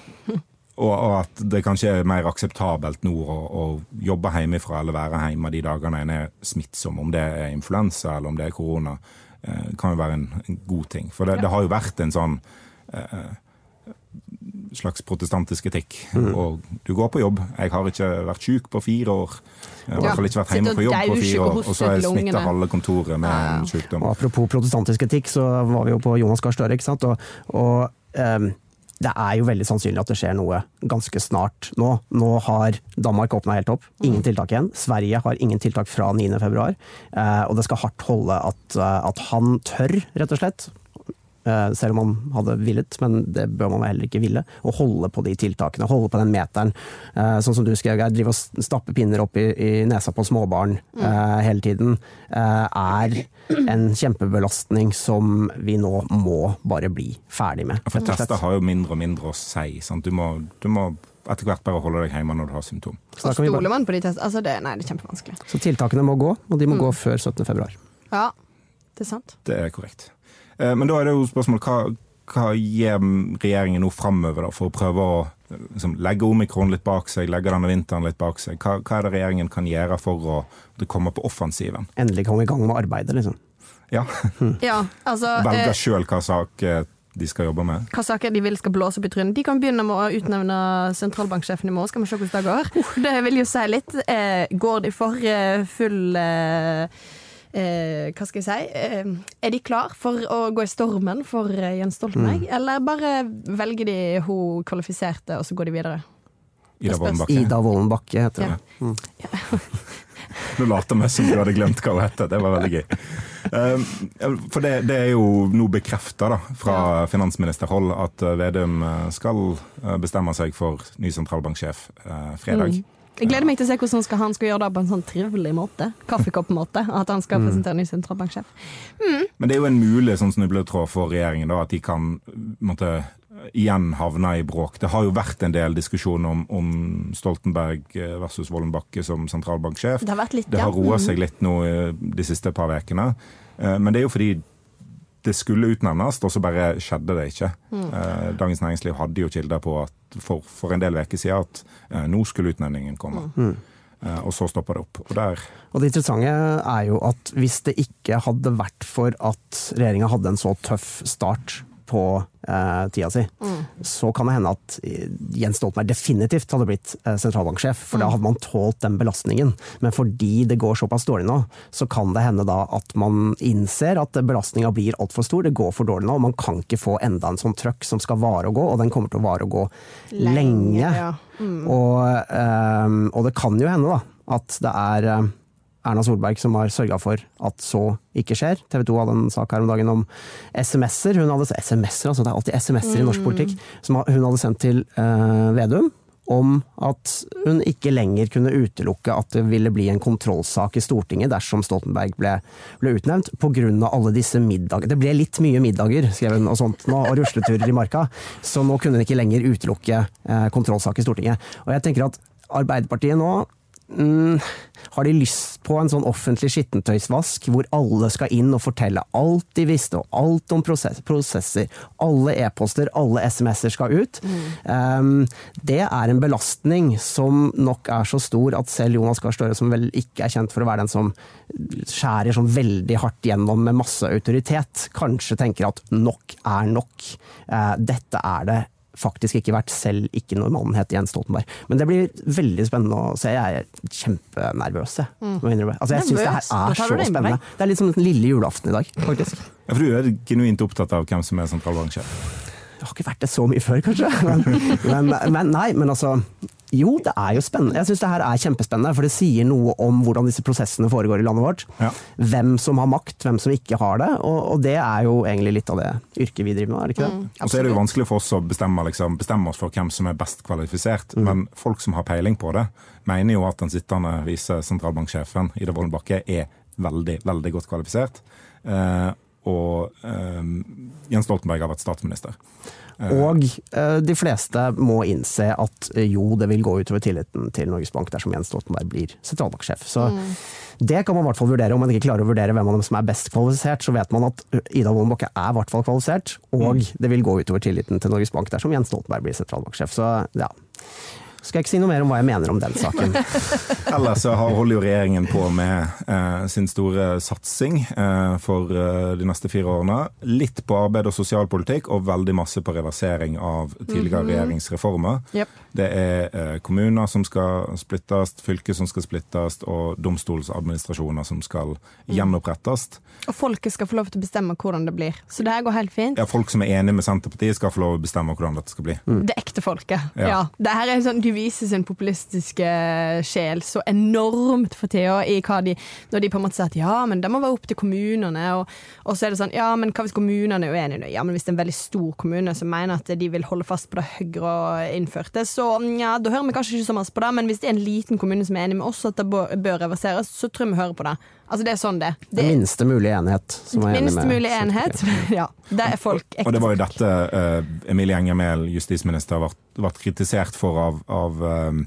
og, og, at det kanskje er mer akseptabelt nå å, å jobbe hjemmefra eller være hjemme de dagene en er smittsom. Om det er influensa eller om det er korona, kan jo være en, en god ting. For det, ja. det, har jo vært en sånn eh, slags protestantisk etikk. Mm. Og du går på jobb. Jeg har ikke vært syk på fire år. Jeg har i hvert fall ikke vært hjemme på jobb på fire år, og så er jeg smitta halve kontoret med ja. en sykdom. Og apropos protestantisk etikk, så var vi jo på Jonas Gahr Støre, ikke sant. Og, og um det er jo veldig sannsynlig at det skjer noe ganske snart nå. Nå har Danmark åpna helt opp, ingen mm. tiltak igjen. Sverige har ingen tiltak fra 9.2. Eh, og det skal hardt holde at, eh, at han tør, rett og slett, selv om man hadde villet, men det bør man heller ikke ville. Å holde på de tiltakene, holde på den meteren. Eh, sånn som du skrev, Geir, drive og stappe pinner opp i, i nesa på småbarn mm. uh, hele tiden, uh, er en kjempebelastning som vi nå må bare bli ferdig med. For tester har jo mindre og mindre å si. Sant? Du må, du må etter hvert bare holde deg hjemme når du har symptom. Så stoler man på de testene? Altså det, nei, det er kjempevanskelig. Så tiltakene må gå, og de må mm. gå før 17.2. Ja, det er sant. Det er korrekt. Eh, men da er det jo spørsmålet hva, hva gir regjeringen nå framover for å prøve å liksom, legge omikron litt bak seg, legge denne vinteren litt bak seg? Hva, hva er det regjeringen kan gjøre for å komme på offensiven? Endelig komme i gang med arbeidet, liksom. Ja. ja altså, (laughs) Velge eh, sjøl hva sak eh, de skal jobbe med. Hva saker de vil skal blåse opp i trynet. De kan begynne med å utnevne sentralbanksjefen i morgen, skal vi se hvordan det går. Det vil jo si litt. Går de for full eh, Hva skal jeg si eh, Er de klar for å gå i stormen for eh, Jens Stoltenberg, mm. eller bare velger de hun kvalifiserte, og så går de videre? Ida Wolden Bakke. Ida Wolden Bakke heter ja. det. Mm. Ja. (laughs) Nå later vi som du hadde glemt hva hun het. Det var veldig gøy. Um, for det, det, er jo nå bekrefta fra finansministerhold at eh, Vedum eh, skal bestemme seg for ny sentralbanksjef fredag. Mm. Jeg gleder meg til å se hvordan han skal, han skal gjøre det på en sånn trivelig måte. Kaffekoppmåte. At han skal mm. presentere ny sentralbanksjef. Mm. Men det er jo en mulig sånn snubletråd for regjeringen, da, at de kan måtte, igjen havne i bråk. Det har jo vært en del diskusjon om, om Stoltenberg versus Vollenbakke som sentralbanksjef. Det har vært litt, ja. Det har roa seg mm. litt nå de siste par ukene. Eh, men det er jo fordi det skulle utnevnes, og så bare skjedde det ikke. Mm. Eh, Dagens Næringsliv hadde jo kilder på at for, for en del uker siden at eh, nå skulle utnevningen komme. Mm. Eh, og så stoppa det opp. Og, og det interessante er jo at hvis det ikke hadde vært for at regjeringa hadde en så tøff start på eh, tida si, mm. så kan det hende at eh, Jens Stoltenberg definitivt hadde blitt eh, sentralbanksjef. For mm. da hadde man tålt den belastningen. Men fordi det går såpass dårlig nå, så kan det hende da at man innser at belastninga blir altfor stor. Det går for dårlig nå, og man kan ikke få enda en sånn trøkk som skal vare og gå, og den kommer til å vare og gå lenge. lenge. Ja. Mm. Og, eh, og, det kan jo hende da at det er eh, Erna Solberg som har sørga for at så ikke skjer. TV 2 hadde en sak her om dagen om SMS-er. Hun hadde SMS-er, altså det er alltid SMS-er i norsk mm. politikk. Som hun hadde sendt til uh, Vedum om at hun ikke lenger kunne utelukke at det ville bli en kontrollsak i Stortinget dersom Stoltenberg ble, ble utnevnt, pga. alle disse middagene. Det ble litt mye middager, skrev hun, og sånt nå, og rusleturer i marka. Så nå kunne hun ikke lenger utelukke eh, kontrollsak i Stortinget. Og jeg tenker at Arbeiderpartiet nå Mm, har de lyst på en sånn offentlig skittentøysvask hvor alle skal inn og fortelle alt de visste, og alt om prosess, prosesser? Alle e-poster, alle SMS-er skal ut. Mm. Um, det er en belastning som nok er så stor at selv Jonas Gahr Støre, som vel ikke er kjent for å være den som skjærer sånn veldig hardt gjennom med masse autoritet, kanskje tenker at nok er nok. Uh, dette er det faktisk ikke vært, selv ikke når mannen het Jens Stoltenberg. Men det blir veldig spennende å se. Jeg er kjempenervøs. Jeg, mm. altså, jeg syns det her er så spennende. Det er litt som den lille julaften i dag, faktisk. Ja, for du er genuint opptatt av hvem som er sentralbanksjef? Jeg har ikke vært det så mye før, kanskje. (laughs) Men, men, men nei, men altså jo, det er jo spennende. Jeg syns det her er kjempespennende, for det sier noe om hvordan disse prosessene foregår i landet vårt. Ja. Hvem som har makt, hvem som ikke har det. Og, og, det er jo egentlig litt av det yrket vi driver med, er det ikke det? Mm, og så er det jo vanskelig for oss å bestemme, liksom, bestemme, oss for hvem som er best kvalifisert, mm. men folk som har peiling på det, mener jo at den sittende visesentralbanksjefen Ida Wolden Bakke er veldig, veldig godt kvalifisert. Eh, og eh, Jens Stoltenberg har vært statsminister. Og eh, de fleste må innse at eh, jo, det vil gå utover tilliten til Norges Bank dersom Jens Stoltenberg blir sentralbanksjef. Så det kan man i hvert fall vurdere. Om man ikke klarer å vurdere hvem av dem som er best kvalifisert, så vet man at Ida Woldenbakke er i hvert fall kvalifisert, og det vil gå utover tilliten til Norges Bank dersom Jens Stoltenberg blir sentralbanksjef. Så ja. Skal jeg ikke si noe mer om hva jeg mener om den saken. (laughs) Ellers så har- holder jo regjeringen på med eh, sin store satsing eh, for eh, de neste fire årene. Litt på arbeid og sosialpolitikk, og veldig masse på reversering av tidligere regjeringsreformer. Yep. Det er eh, kommuner som skal splittes, fylker som skal splittes, og domstolsadministrasjoner som skal gjenopprettes. Og folket skal få lov til å bestemme hvordan det blir. Så det her går helt fint. Ja, folk som er enige med Senterpartiet, skal få lov til å bestemme hvordan dette skal bli. Det ekte folket. Ja. Ja. Det her er sånn, Du viser sin populistiske sjel så enormt for tida Når de på en måte sier at ja, men det må være opp til kommunene. Og, og så er det sånn ja, men hva hvis kommunene er uenige? Ja, men hvis det er en veldig stor kommune som mener at de vil holde fast på det Høyre innførte, så ja, da hører vi kanskje ikke så mye på det. Men hvis det er en liten kommune som er enig med oss at det bør reverseres, så tror jeg vi hører på det. Altså Det er sånn det. det er Minste mulig enhet. Som er enig minst med mulig enhet. (laughs) Ja, det er folk Og det var jo dette uh, Emilie Enger Mehl, justisminister, ble, vært kritisert for av, av, eh,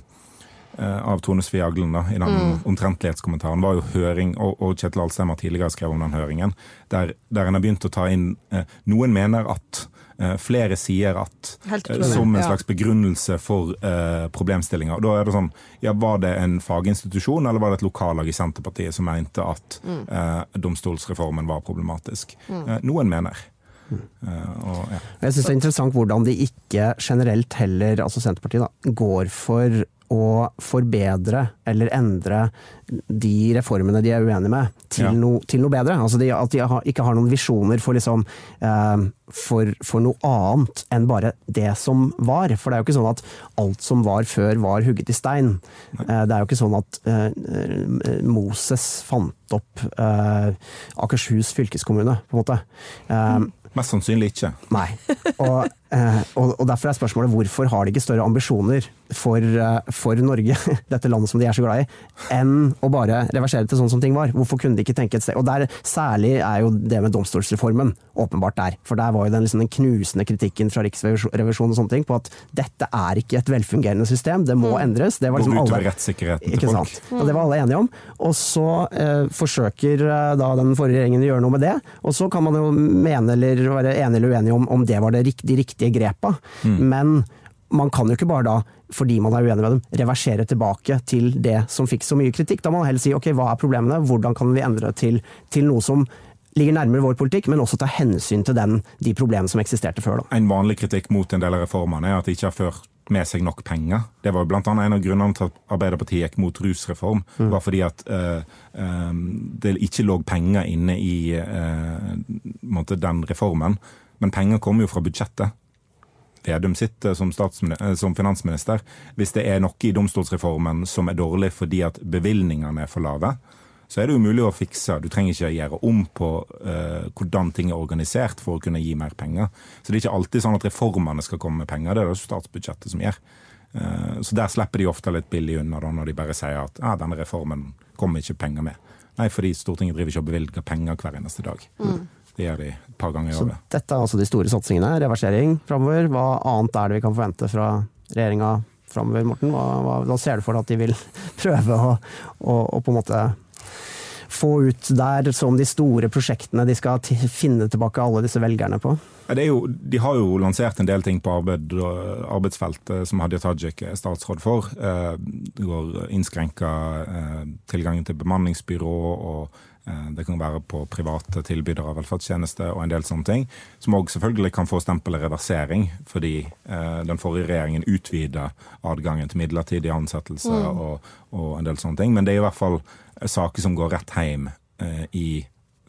eh, av Tone Svi Aglen da, i den omtrentlighetskommentaren. var jo høring, og, og Kjetil Alstheim har tidligere skrevet om den høringen, der, der en har begynt å ta inn eh, Noen mener at eh, Flere sier at eh, som en slags begrunnelse for eh, problemstillinger. Da er det sånn, ja, Var det en faginstitusjon eller var det et lokallag i Senterpartiet som mente at eh, domstolsreformen var problematisk? Eh, noen mener. Mm. og, ja. Jeg syns det er interessant hvordan de ikke generelt heller, altså Senterpartiet, da, går for å forbedre eller endre de reformene de er uenige med, til, Ja. no, til noe bedre. Altså de, at de har, ikke har noen visjoner for, liksom, eh, for, for noe annet enn bare det som var. For det er jo ikke sånn at alt som var før, var hugget i stein. Eh, det er jo ikke sånn at eh, Moses fant opp eh, Akershus fylkeskommune, på en måte. Eh, Mest sannsynlig ikke. Nei. Og, og, og derfor er spørsmålet hvorfor har de ikke større ambisjoner for, eh, for Norge, (laughs) dette landet som de er så glad i, enn å bare reversere til sånn som ting var? Hvorfor kunne de ikke tenke et sted? Og der Særlig er jo det med domstolsreformen åpenbart der. For der var jo den, liksom, den knusende kritikken fra Riksrevisjonen og sånne ting på at dette er ikke et velfungerende system, det må endres. Det var Går liksom utover alle rettssikkerheten til folk. sant? Og det var alle enige om. Og så eh, forsøker eh, da den forrige regjeringen å gjøre noe med det. Og så kan man jo mene eller være enig eller uenig om om det var det, de riktige grepa. Men man kan jo ikke bare da, fordi man er uenig med dem, reversere tilbake til det som fikk så mye kritikk. Da må man heller si ok, hva er problemene, hvordan kan vi endre til, til noe som ligger nærmere vår politikk, men også ta hensyn til den, de problemene som eksisterte før. Da. En vanlig kritikk mot en del av reformene er at de ikke har ført med seg nok penger. Det var jo blant annet en av grunnene til at Arbeiderpartiet gikk mot rusreform. var fordi at uh, um, det ikke lå penger inne i måte den reformen. Men penger kommer jo fra budsjettet. Vedum sitter som, eh, som finansminister. Hvis det er noe i domstolsreformen som er dårlig fordi at bevilgningene er for lave, så er det umulig å fikse. Du trenger ikke gjøre om på uh, hvordan ting er organisert for å kunne gi mer penger. Så det er ikke alltid sånn at reformene skal komme med penger, det er det statsbudsjettet som gjør. Uh, så der slipper de ofte litt billig unna da, når de bare sier at ah, denne reformen kommer ikke penger med. Nei, fordi Stortinget driver ikke og bevilger penger hver eneste dag. Det gjør de et par ganger i Så året. dette er altså de store satsingene. Reversering framover. Hva annet er det vi kan forvente fra regjeringa framover, Morten? Hva, hva, hva ser du for deg at de vil (laughs) prøve å, å, å på en måte få ut der som de store prosjektene de skal finne tilbake alle disse velgerne på? Det jo, de har jo lansert en del ting på arbeid, arbeidsfeltet som Hadia Tajik er statsråd for. Eh, Det går innskrenka eh, tilgangen til bemanningsbyrå, og det kan være på private tilbydere av velferdstjenester og en del sånne ting. Som òg selvfølgelig kan få stempelet reversering, fordi eh, den forrige regjeringen utvida adgangen til midlertidig ansettelse og, og en del sånne ting. Men det er i hvert fall saker som går rett hjem eh, i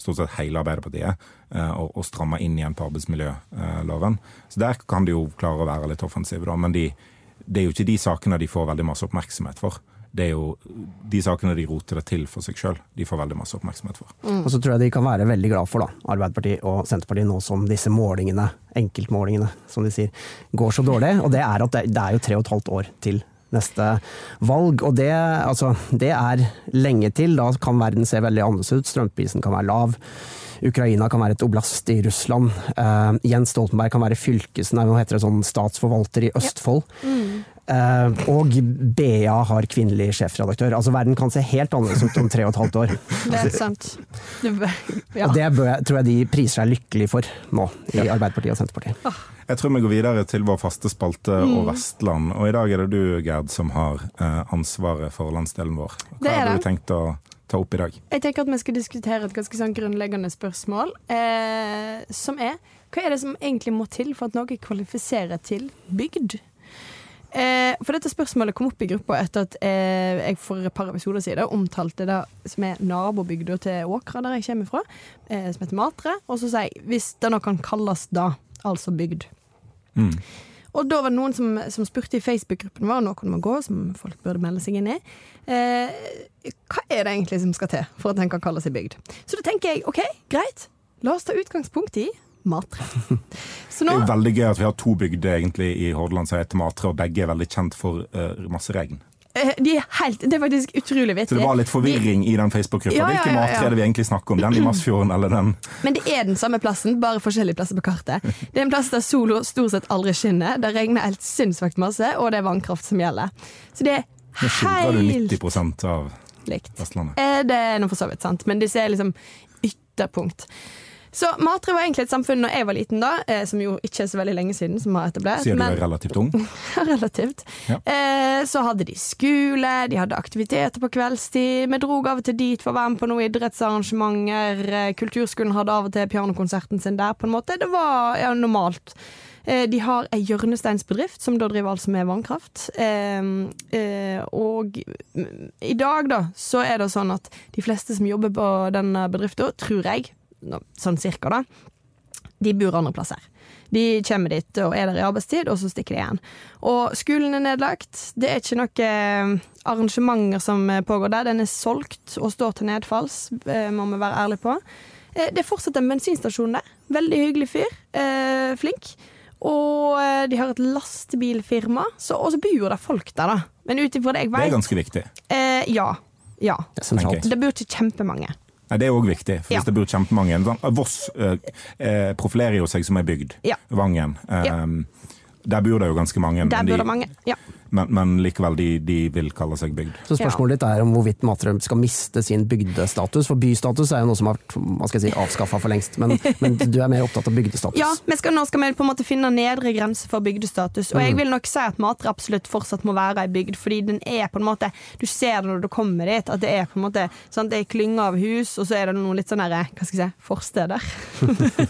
stort sett hele Arbeiderpartiet eh, og, og stramme inn igjen på arbeidsmiljøloven. Så der kan de jo klare å være litt offensive, da. Men de, det er jo ikke de sakene de får veldig masse oppmerksomhet for. Det er jo de sakene de roter det til for seg sjøl, de får veldig masse oppmerksomhet for. Og så tror jeg de kan være veldig glad for, da, Arbeiderpartiet og Senterpartiet, nå som disse målingene, enkeltmålingene, som de sier, går så dårlig. Og det er at det, det er jo tre og et halvt år til neste valg. Og det, altså, det er lenge til. Da kan verden se veldig annerledes ut. Strømprisen kan være lav. Ukraina kan være et oblast i Russland. Uh, Jens Stoltenberg kan være fylkes, nei, hva heter det, sånn statsforvalter i Østfold. Eh, og BA har kvinnelig sjefredaktør. Altså Verden kan se helt annerledes ut om tre og et halvt år. (laughs) Det er sant. Ja. Og det bør, jeg- tror jeg de priser seg lykkelig for nå, i Arbeiderpartiet og Senterpartiet. Jeg tror vi går videre til vår faste spalte og Vestland. Og i dag er det du, Gerd, som har eh, ansvaret for landsdelen vår. Hva er har du tenkt å ta opp i dag? Jeg tenker at vi skal diskutere et ganske sånn grunnleggende spørsmål, eh, som er hva er det som egentlig må til for at noe kvalifiserer til bygd? Eh, for dette spørsmålet kom opp i gruppa etter at eh, jeg for et par episoder siden omtalte det som er nabobygda til Åkra, der jeg kommer fra, eh, som heter Matre. Og så sier jeg hvis det nå kan kalles da, altså bygd. Mm. Og da var det noen som, som spurte i Facebook-gruppen vår, noen må gå, som folk burde melde seg inn i. Eh, hva er det egentlig som skal til for at den kan kalle seg bygd? Så da tenker jeg OK, greit, la oss ta utgangspunkt i Matre. (laughs) Så Det er jo veldig gøy at vi har to bygder egentlig i Hordaland som heter Matre, og begge er veldig kjent for uh, masse regn. eh, de er helt, Det er faktisk utrolig Så det var litt forvirring i den Facebook-gruppa. Ja, ja, Hvilken ja, matre er det vi egentlig snakker om? Den i Masfjorden eller den (laughs) Men det er den samme plassen, bare forskjellige plasser på kartet. Det er en plass der sola stort sett aldri skinner, det regner helt sinnssykt masse, og det er vannkraft som gjelder. Så det Nå er skildrer du 90% av likt. Vestlandet. Eh, Det er nå for så vidt sant, men disse er liksom ytterpunkt. Så Matre var egentlig et samfunn når jeg var liten, da, eh, som jo ikke er så veldig lenge siden, som har etablert. Sier du men- er relativt ung? (laughs) Relativt. Ja. Eh, så hadde de skole, de hadde aktiviteter på kveldstid. Vi dro av og til dit for å være med på noen idrettsarrangementer. Eh, kulturskolen hadde av og til pianokonserten sin der, på en måte. Det var ja, normalt. Eh, de har ei hjørnesteinsbedrift som da driver altså med vannkraft. Eh, eh, og i dag, da, så er det sånn at de fleste som jobber på denne bedriften, tror jeg, sånn cirka, da, de bor andre plasser. De kommer dit og er der i arbeidstid, og så stikker de igjen. Og skolen er nedlagt. Det er ikke noen arrangementer som pågår der. Den er solgt og står til nedfalls, eh, må vi være ærlige på. Eh, Det er fortsatt en bensinstasjon der. Veldig hyggelig fyr. Eh, flink. Og eh, de har et lastebilfirma, så, og så bor det folk der, da. Men ut ifra det jeg Det er ganske viktig. eh, Ja. Ja. Det Det bor ikke kjempemange. Nei, Det er òg viktig, for Ja. hvis det bor kjempemange sånn, Voss eh, eh, profilerer jo seg som ei bygd. Ja. Vangen. Eh, Ja. Der bor det jo ganske mange, Der bor det de, mange. Ja. Men, men likevel, de, de vil kalle seg bygd. Så spørsmålet ditt er om hvorvidt Matrøm skal miste sin bygdestatus. For bystatus er jo noe som har vært si, avskaffa for lengst, men, (laughs) men du er mer opptatt av bygdestatus. Ja, men skal, nå skal vi på en måte finne nedre grense for bygdestatus. Og Mm. jeg vil nok si at Matre absolutt fortsatt må være ei bygd, fordi den er på en måte Du ser det når du kommer dit, at det er på en måte sant, det er klynge av hus, og så er det noen litt sånn herre, hva skal jeg si, forsteder. (laughs)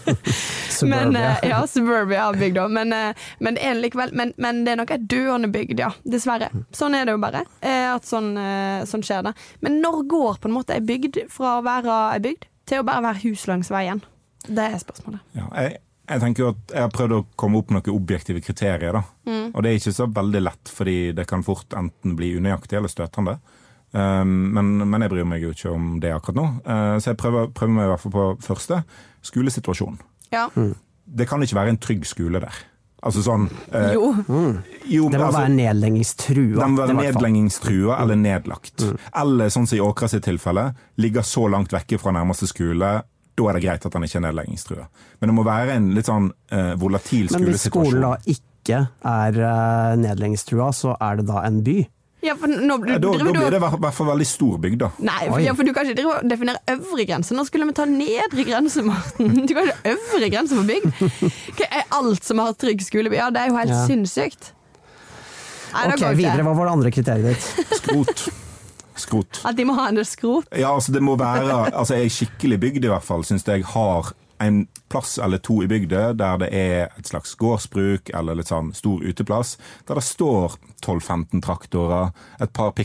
Men, Suburbia. eh, ja, suburbia av bygda. Men, eh, men, men det er nok ei døende bygd, ja. Dessverre. Sånn er det jo bare. eh, At sånn, eh, sånn skjer det. Men når går på en måte ei bygd fra å være ei bygd til å bare være hus langs veien? Det er spørsmålet. Ja, jeg, jeg tenker jo at jeg har prøvd å komme opp med noen objektive kriterier. da. Og det er ikke så veldig lett, fordi det kan fort enten bli unøyaktig eller støtende. Um, men, men jeg bryr meg jo ikke om det akkurat nå. Uh, så jeg prøver, prøver meg i hvert fall på første. Skolesituasjon. Ja. Det kan ikke være en trygg skole der. Altså sånn eh, Jo. jo, Det må altså, være nedleggingstrua. Den må være nedlengingstrua nedleggingstrua eller nedlagt. Eller sånn som i Åkra sitt tilfelle, ligger så langt vekke fra nærmeste skole. Da er det greit at den ikke er nedleggingstrua. Men det må være en litt sånn eh, volatil Men hvis skolen da ikke er uh, nedleggingstrua, så er det da en by? Ja, for nå, du, Ja, da, da blir det i hvert- fall veldig stor bygd, da. Nei, for, ja, for du kan ikke definere øvre grense. Nå skulle vi ta nedre grense, Morten. Du kan ikke ha øvre grense for bygd. Hva er alt som har trygg skoleby? Ja, det er jo helt Ja. sinnssykt. Nei, Ok, videre. Hva var det andre kriteriet ditt? Skrot. Skrot. At de må ha en skrot. Ja, altså det må være Altså ei skikkelig bygd i hvert fall, syns jeg har en plass eller to i bygda der det er et slags gårdsbruk eller litt sånn stor uteplass, der det står 12-15 traktorer, et par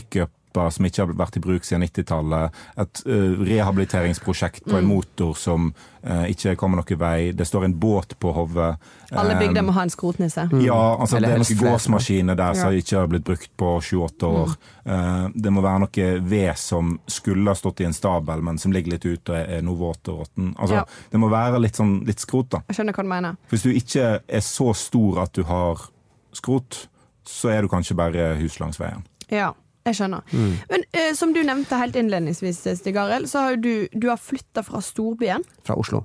pickuper som ikke har vært i bruk siden 90-tallet, et uh, rehabiliteringsprosjekt på en motor som uh, ikke kommer noen vei, det står en båt på hodet. Alle Eh, bygder må ha en skrotnisse. Ja, altså Eller det er noen gårdsmaskiner der som Ja. ikke har blitt brukt på 28 år. Eh, det må være noe ved som skulle ha stått i en stabel, men som ligger litt ute og er, er noe våt og råtten. Altså, Ja. Det må være litt, sånn, litt skrot, da. Jeg skjønner hva du mener. For Hvis du ikke er så stor at du har skrot, så er du kanskje bare hus langs veien. Ja. Jeg skjønner. Men eh, som du nevnte helt innledningsvis, Stig Arild, så har du, du har flytta fra storbyen Fra Oslo.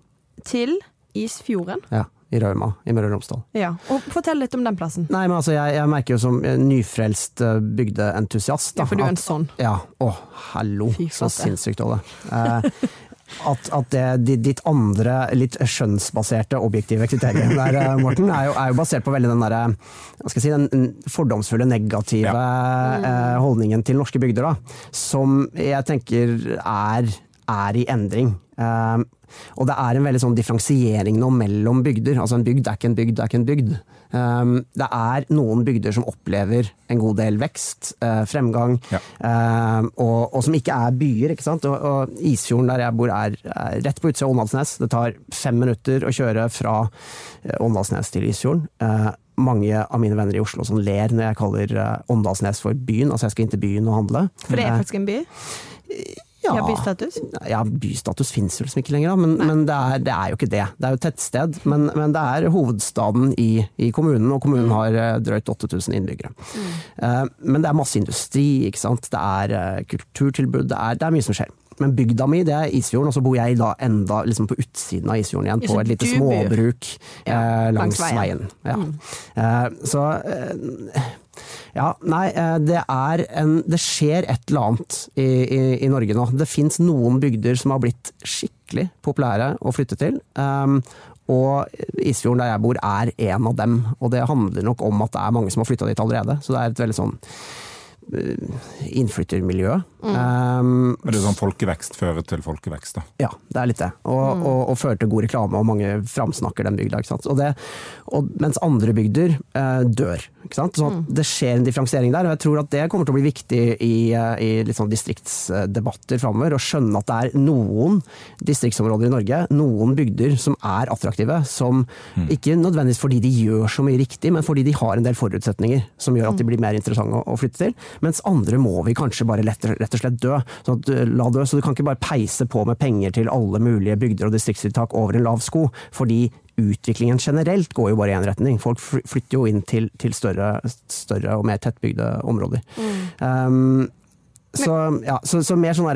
til Isfjorden. Ja, I Rauma i Møre og Romsdal. Ja. Og fortell litt om den plassen. Nei, men altså, jeg, jeg merker jo som eh, nyfrelst eh, bygdeentusiast da, Ja, for du er en sånn. Ja. Å, hallo. Fy Så sinnssykt sinnssykt, det. Eh, (laughs) at, at det, ditt andre, litt skjønnsbaserte, objektive kriterium der, eh, Morten, er jo, er jo basert på veldig den derre jeg si, den fordomsfulle, negative ja. holdningen til norske bygder, da. Som jeg tenker er, er i endring. Eh, og det er en veldig sånn differensiering nå mellom bygder. Altså en bygd er ikke en bygd, er ikke en bygd. Um, det er noen bygder som opplever en god del vekst, eh, fremgang, Ja. um, og, og som ikke er byer. ikke sant? Og, og Isfjorden der jeg bor er, er rett på utsida av Åndalsnes. Det tar fem minutter å kjøre fra eh, Åndalsnes til Isfjorden. Eh, mange av mine venner i Oslo som ler når jeg kaller Åndalsnes for byen. Altså jeg skal inn til byen og handle. For det er faktisk en by. Ja. Bystatus. Ja, bystatus finnes liksom ikke lenger, da, men, men det, er, det er jo ikke det. Det er jo et tettsted, men, men det er hovedstaden i, i kommunen, og kommunen har eh, drøyt 8000 innbyggere. Mm. men det er masse industri, ikke sant. Det er eh, kulturtilbud, det er, det er mye som skjer. Men bygda mi det er Isfjorden, og så bor jeg da enda liksom på utsiden av Isfjorden igjen, på et lite småbruk Ja, eh, langs, langs veien. Ja. Eh, så eh, ja, nei, eh, det er en Det skjer et eller annet i, i, i Norge nå. Det fins noen bygder som har blitt skikkelig populære å flytte til. Um, og Isfjorden der jeg bor er en av dem. Og det handler nok om at det er mange som har flytta dit allerede. Så det er et veldig sånn eh, innflyttermiljø. Um, det er sånn folkevekst fører til folkevekst, da. ja, det er litt det. Og, og, og fører til god reklame, og mange framsnakker den bygda. Ikke sant? Og det, og, mens andre bygder eh, dør. Ikke sant? Så mm. det skjer en differensiering der, og jeg tror at det kommer til å bli viktig i, eh, i litt sånn distriktsdebatter framover. Å skjønne at det er noen distriktsområder i Norge, noen bygder som er attraktive. Som ikke nødvendigvis fordi de gjør så mye riktig, men fordi de har en del forutsetninger som gjør at de blir mer interessante å, å flytte til. Mens andre må vi kanskje bare lett, og slett dø. Så, at, eh, la dø. så du kan ikke bare peise på med penger til alle mulige bygder og distriktstiltak over en lav sko. fordi utviklingen generelt går jo bare i én retning. Folk flytter jo inn til, til større, større og mer tettbygde områder. Um, så, ja, så, så mer sånn og,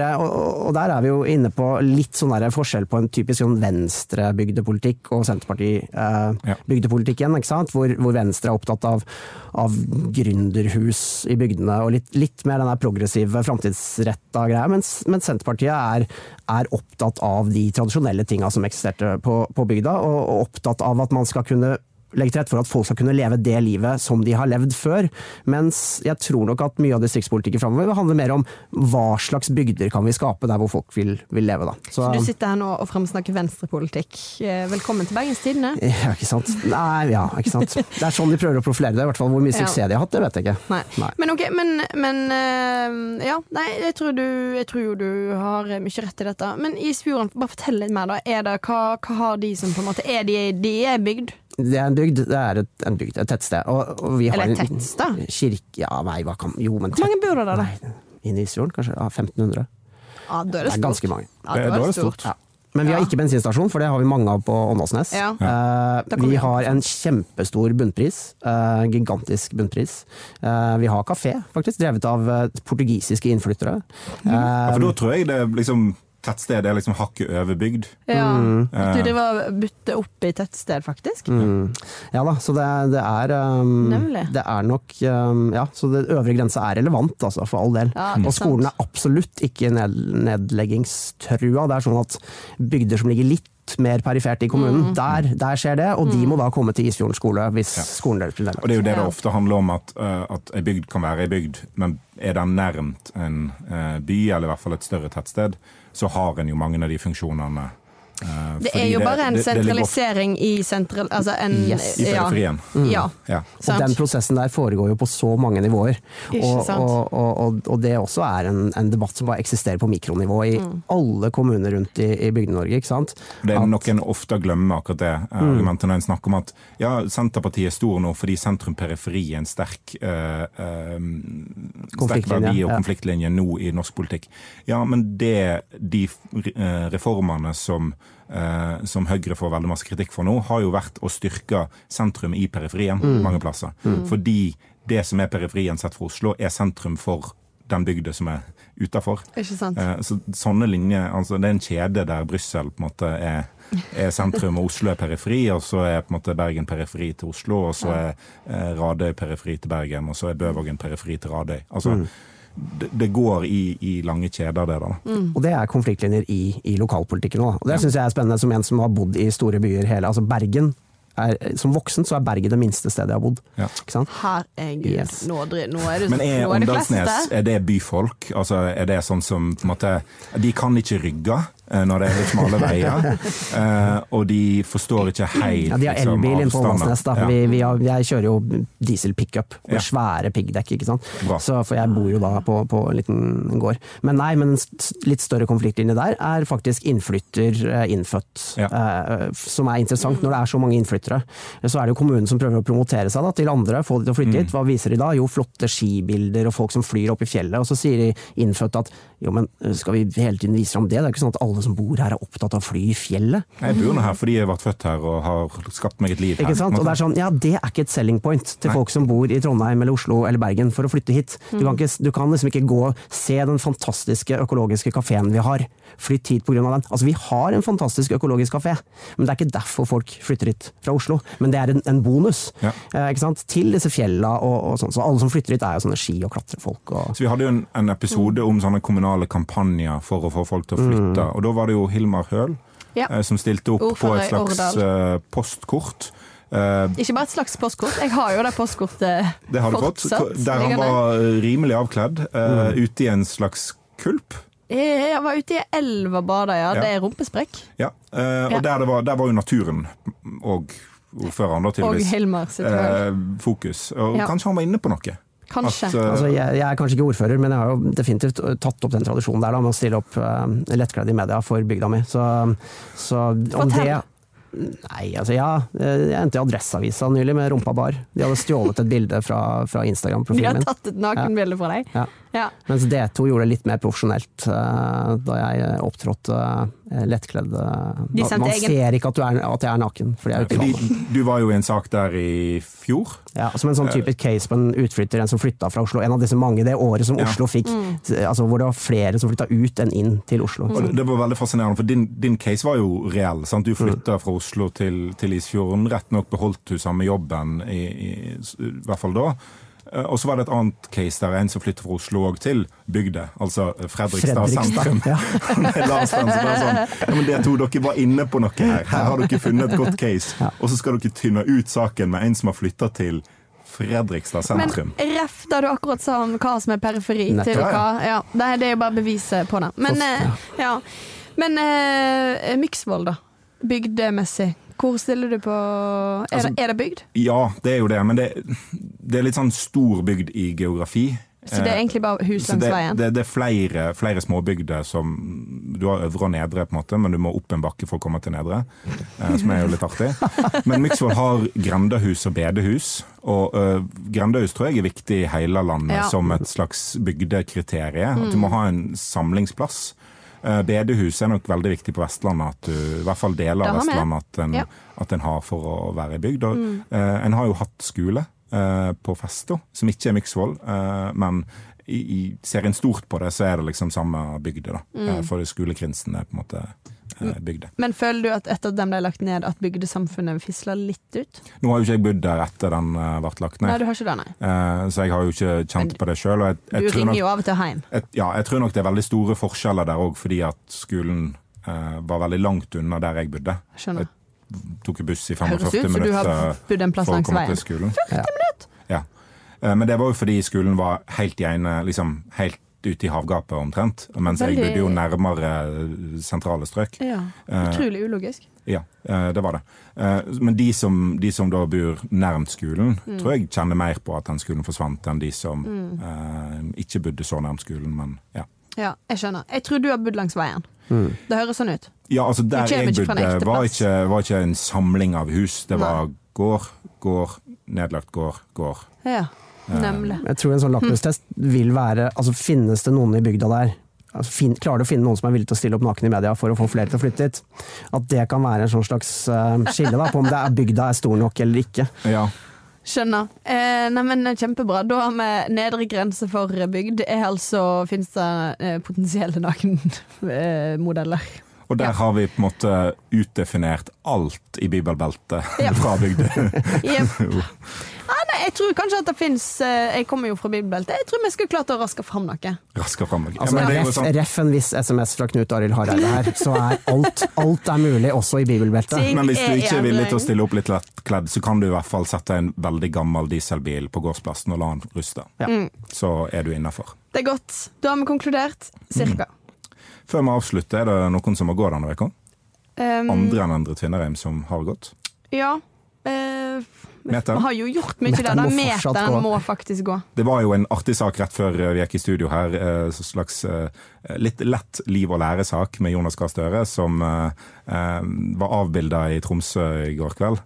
og- der er vi jo inne på litt sånn der forskjell på en typisk sånn venstrebygdepolitikk og Senterparti-bygdepolitikken, eh, ja. Hvor, hvor Venstre er opptatt av, av gründerhus i bygdene og litt, litt mer den progressive, framtidsretta greia, mens, mens Senterpartiet er, er opptatt av de tradisjonelle tinga som eksisterte på, på bygda, og, og opptatt av at man skal kunne legge til rette for at folk skal kunne leve det livet som de har levd før. Mens jeg tror nok at mye av distriktspolitikken framover vil handle mer om hva slags bygder kan vi skape der hvor folk vil, vil leve. Da. Så, Så du sitter her nå og fremsnakker venstrepolitikk. Eh, Velkommen til Bergens Tidende. (laughs) ja, ikke sant? Nei, ja, ikke sant. Det er sånn de prøver å profilere det. I hvert fall Hvor mye (laughs) suksess de har hatt, det vet jeg ikke. Nei. Nei. Men ok, men, men eh, Ja, nei, jeg tror, du, jeg tror jo du har mye rett i dette. Men Isfjorden, bare fortell litt mer, da. Er det, hva, hva har de som på en måte Er de, de er bygd? Det er en bygd, det er et, en bygd, et tettsted. Og, og vi har Eller et tettsted? Kirke Ja, nei, hva kan Jo, men Hvor mange bor det der, da? Inne i Isfjorden, kanskje? Ja, 1500. Ja, da er Det det er stort. ganske mange. Ja, da er det stort. Ja. Men vi har ikke bensinstasjon, for det har vi mange av på Åndalsnes. Ja. Uh, vi har en kjempestor bunnpris. Uh, gigantisk bunnpris. Uh, vi har kafé, faktisk, drevet av portugisiske innflyttere. Ja, for da tror jeg det liksom tettsted er liksom hakket over bygd. Ja. Mm. Du driver og bytter opp i tettsted, faktisk. Mm. Ja da, så det, det er um, Nemlig. Det er nok um, Ja, så det øvre grense er relevant, altså, for all del. Ja, og skolen er absolutt ikke ned, nedleggingstrua. Det er sånn at bygder som ligger litt mer perifert i kommunen, Mm. der, der skjer det. Og de må da komme til Isfjorden skole hvis skolen deres blir Og det er jo det det ofte handler om, at, uh, at ei bygd kan være ei bygd, men er den nærmt en uh, by, eller i hvert fall et større tettsted, så har en jo mange av de funksjonene. Uh, Det er jo bare en det- det sentralisering i sentral... Altså en Yes. I ja. periferien. Ja. Ja. Og den prosessen der foregår jo på så mange nivåer. Og, og, og, og, det også er en, en debatt som bare eksisterer på mikronivå i Mm. alle kommuner rundt i, i Bygde-Norge. ikke sant? Det er nok noen ofte glemmer akkurat det eh, Mm. argumentet når en snakker om at ja, Senterpartiet er stor nå fordi sentrum-periferi er en sterk, eh, eh, sterk Konfliktlinje, verdi og ja. konfliktlinje nå i norsk politikk. Ja, men det de eh, reformene som eh, som Høyre får veldig masse kritikk for nå, har jo vært å styrke sentrum i periferien Mm. mange plasser. Fordi det som er periferien sett fra Oslo, er sentrum for den bygda som er utafor. Eh, så sånne linjer, altså Det er en kjede der Brussel på en måte er, er sentrum, og Oslo er periferi, og så er på en måte Bergen periferi til Oslo, og så er eh, Radøy periferi til Bergen, og så er Bøvågen periferi til Radøy. Altså, det, det går i, i lange kjeder, det da. Og det er konfliktlinjer i, i lokalpolitikken òg. Og det syns jeg er spennende som en som har bodd i store byer hele Altså Bergen. Er, som voksen så er Bergen det minste stedet jeg har bodd. Ja. Ikke sant? Herregud, Yes. nå, nå er du Men er nå er det Åndalsnes Men er det byfolk? Altså, er det sånn som på en måte De kan ikke rygge når det er litt smale veier, (laughs) eh, og de forstår ikke helt Ja, de har liksom, elbil liksom, innenfor. Åndalsnes. Ja. Vi, vi har, jeg kjører jo diesel-pickup med Ja. svære piggdekk, ikke sant. Bra. Så, for jeg bor jo da på, på en liten gård. Men nei, men en litt større konfliktlinje der er faktisk innflytter, eh, innfødt. Ja. eh, som er interessant når det er så mange innflyttere. Så er det jo kommunen som prøver å promotere seg da, til andre, få de til å flytte Mm. hit. Hva viser de da? Jo, flotte skibilder og folk som flyr opp i fjellet. Og så sier de innfødte at jo, men eh, skal vi hele tiden vise fram det? Det er ikke sånn at alle som bor her er opptatt av å fly i fjellet. Jeg bor nå her fordi jeg ble født her og har skapt meg et liv her. Ikke sant? Og det er sånn, ja, det er ikke et selling point til Nei. folk som bor i Trondheim eller Oslo eller Bergen for å flytte hit. Du kan, ikke, du kan liksom ikke gå og se den fantastiske økologiske kafeen vi har. Flytt hit pga. den. Altså, vi har en fantastisk økologisk kafé, men det er ikke derfor folk flytter hit fra Oslo. Men det er en, en bonus Ja. eh, ikke sant? til disse fjella og, og sånn. Så alle som flytter hit er jo sånne ski- og klatrefolk. Og, Så Vi hadde jo en, en episode om sånne kommunale kampanjer for å få folk til å flytte. Og Da var det jo Hilmar Høl Ja. eh, som stilte opp på et slags eh, postkort. Uh, Ikke bare et slags postkort, jeg har jo det postkortet det har du fått. Der han var rimelig avkledd, eh, ute i en slags kulp. Jeg var ute i elva og bada, ja. Ja. Det er rumpesprekk. Ja. eh, og Ja. Der, det var, der var jo naturen og ordføreren, da, Og tydeligvis, Hilmar sitt eh, fokus. Og Ja. kanskje han var inne på noe. Kanskje. At, uh, Altså, jeg, jeg er kanskje ikke ordfører, men jeg har jo definitivt tatt opp den tradisjonen der da, med å stille opp uh, lettkledd i media for bygda mi. Så, så om det Nei, altså ja. Jeg endte i Adresseavisa nylig med rumpa bar. De hadde stjålet et bilde fra, fra De har Instagram-profilen min. tatt et nakenbilde fra deg. Ja. Ja. Mens D2 gjorde det litt mer profesjonelt eh, da jeg opptrådte uh, lettkledd. eh, man egen- ser ikke at, du er, at jeg er naken, fordi jeg er ute fordi du var jo i en sak der i fjor. Ja, som en sånn typisk case på en utflytter, en som flytta fra Oslo. En av disse mange det året som Ja. Oslo fikk, Mm. altså hvor det var flere som flytta ut enn inn til Oslo. Og det, det var veldig fascinerende, for din, din case var jo reell. Sant? Du flytta fra Oslo til, til Isfjorden. Rett nok beholdt du samme jobben, i, i, i hvert fall da. Eh, Og så var det et annet case der en som flyttet fra Oslo òg til bygda, altså Fredrikstad, Fredrikstad, sentrum. ja. Med det var sånn, ja, men det to, dere var inne på noe her. Her har dere funnet et godt case. Og så skal dere tynne ut saken med en som har flytta til Fredrikstad Men sentrum. ref da du akkurat sa om hva som er periferi Nettopp. til hva ja, det, er- jo bare beviset på det. Men, eh, ja. Men eh, Myksvold, da. Bygdemessig. Hvor stiller du på Er, Altså- det, er det bygd? Ja, det er jo det, men det, det er litt sånn stor bygd i geografi. Så det er egentlig bare hus langs det, veien? det, det er flere, flere småbygder som Du har øvre og nedre, på en måte, men du må opp en bakke for å komme til nedre. Eh, som er jo litt artig. Men Myksvold har grendehus og bedehus. Og uh, grendehus tror jeg er viktig i hele landet Ja. som et slags bygdekriterium. At du må ha en samlingsplass. Eh, bedehus er nok veldig viktig på Vestlandet, du, i hvert fall deler av. Vestlandet at en, Ja. at en har for å være i bygd. Og, mm. en har jo hatt skole eh, på Festo, som ikke er Myksvold, eh, men i, i, ser en stort på det, så er det liksom samme bygde, da. Mm. for skolekrinsen er på en måte eh, bygde. Men føler du at etter at den ble lagt ned, at bygdesamfunnet fisla litt ut? Nå har jo ikke jeg bodd der etter den eh, ble lagt ned, Nei, du har ikke det, nei. eh, så jeg har jo ikke kjent på det sjøl. Du ringer nok- jo av og til hjem. Et, ja, jeg tror nok det er veldig store forskjeller der òg, fordi at skolen eh, var veldig langt unna der jeg bodde. Skjønner. Jeg Tok buss i Høres 45 ut som du minutter. har bodd en plass langs veien. til skolen. 40 minutter! Ja. Men det var jo fordi skolen var helt i ene, liksom helt ute i havgapet omtrent. Mens jeg bodde jo nærmere sentrale strøk. Ja. Eh, Utrolig ulogisk. Ja, eh, det var det. Eh, Men de som, de som da bor nærmt skolen, Mm. tror jeg kjenner mer på at den skolen forsvant, enn de som eh, ikke bodde så nærmt skolen, men ja. Ja, jeg skjønner. Jeg tror du har bodd langs veien. Det høres sånn ut. Ja, altså Der jeg bodde, var ikke, var ikke en samling av hus. Det var gård, gård, nedlagt gård, gård. Ja, nemlig. Jeg tror en sånn lakmustest vil være altså Finnes det noen i bygda der? Altså, fin, klarer du å finne noen som er villig til å stille opp naken i media for å få flere til å flytte dit? At det kan være en sånn slags uh, skille da, på om det er bygda er stor nok eller ikke. Ja. Skjønner. Eh, neimen, Kjempebra. Da har vi nedre grense for bygd. Er altså, Fins det eh, potensielle nakenmodeller? Og der Ja. har vi på en måte utdefinert alt i bibelbeltet Ja. (laughs) fra bygda. (laughs) Yep. Nei, jeg tror kanskje at det fins Jeg kommer jo fra bibelbeltet. Jeg tror vi skulle klart å raske fram noe. Raskere fram. noe. Altså, men det jo ref, sånn, ref en viss SMS fra Knut Arild Hareide her, så er alt, alt er mulig, også i bibelbeltet. Men hvis du ikke er villig til å stille opp litt lettkledd, så kan du i hvert fall sette en veldig gammel dieselbil på gårdsplassen og la den ruste. Ja. Så er du innafor. Det er godt. Da har vi konkludert. Cirka. Før vi avslutter, er det noen som må gå denne uka? Um, Andre enn Endre Tvinnereim som har gått? Ja. Eh, Meter? vi har jo gjort mye der. Meteren må meteren må faktisk gå. Det var jo en artig sak rett før vi gikk i studio her. eh, så slags eh, litt lett liv- og lære-sak med Jonas Gahr Støre, som eh, eh, var avbilda i Tromsø i går kveld.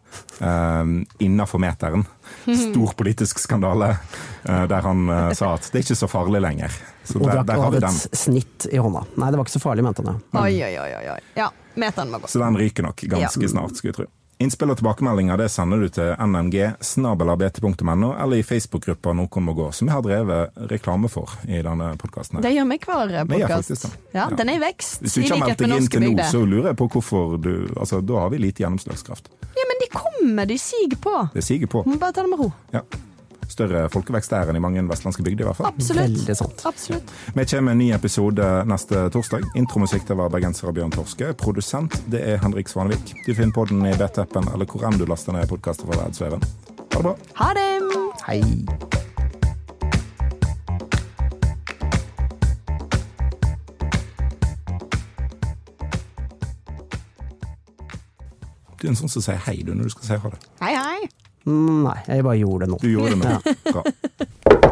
Innafor meteren. (laughs) Stor politisk skandale. eh, der han eh, sa at det er ikke så farlig lenger. Så Og der, drakk der har vi den. et snitt i hånda. Nei, det var ikke så farlig, mente han. ja. Oi, oi, oi. oi, oi. Ja, meteren må gå. Så den ryker nok ganske Ja. snart, skulle jeg tro. Innspill og tilbakemeldinger det sender du til nmg snabelabt.no eller i Facebook-gruppa Noen må gå, som jeg har drevet reklame for i denne podkasten. Det gjør vi hver Vi podkast. Ja, Ja. den er i vekst, Hvis du ikke har meldt deg inn til nå, så lurer jeg på hvorfor du Altså, da har vi lite gjennomslagskraft. Ja, men de kommer, de siger på. Det siger på. Må bare ta det med ro. Ja. Større folkevekst der enn i mange vestlandske bygder, i hvert fall. Absolutt. Absolutt. Vi kommer med en ny episode neste torsdag. Intromusikk det var bergenser av Bjørn Torske. Produsent det er Henrik Svanevik. Du finner podden i BT-appen eller hvor enn du laster ned podkaster fra Verdensveven. Ha det bra. Ha det! Hei. Du er en sånn som sier hei du når du skal si ha det. Hei, hei. Nei, jeg bare gjorde det nå. Du gjorde det nå. Ja.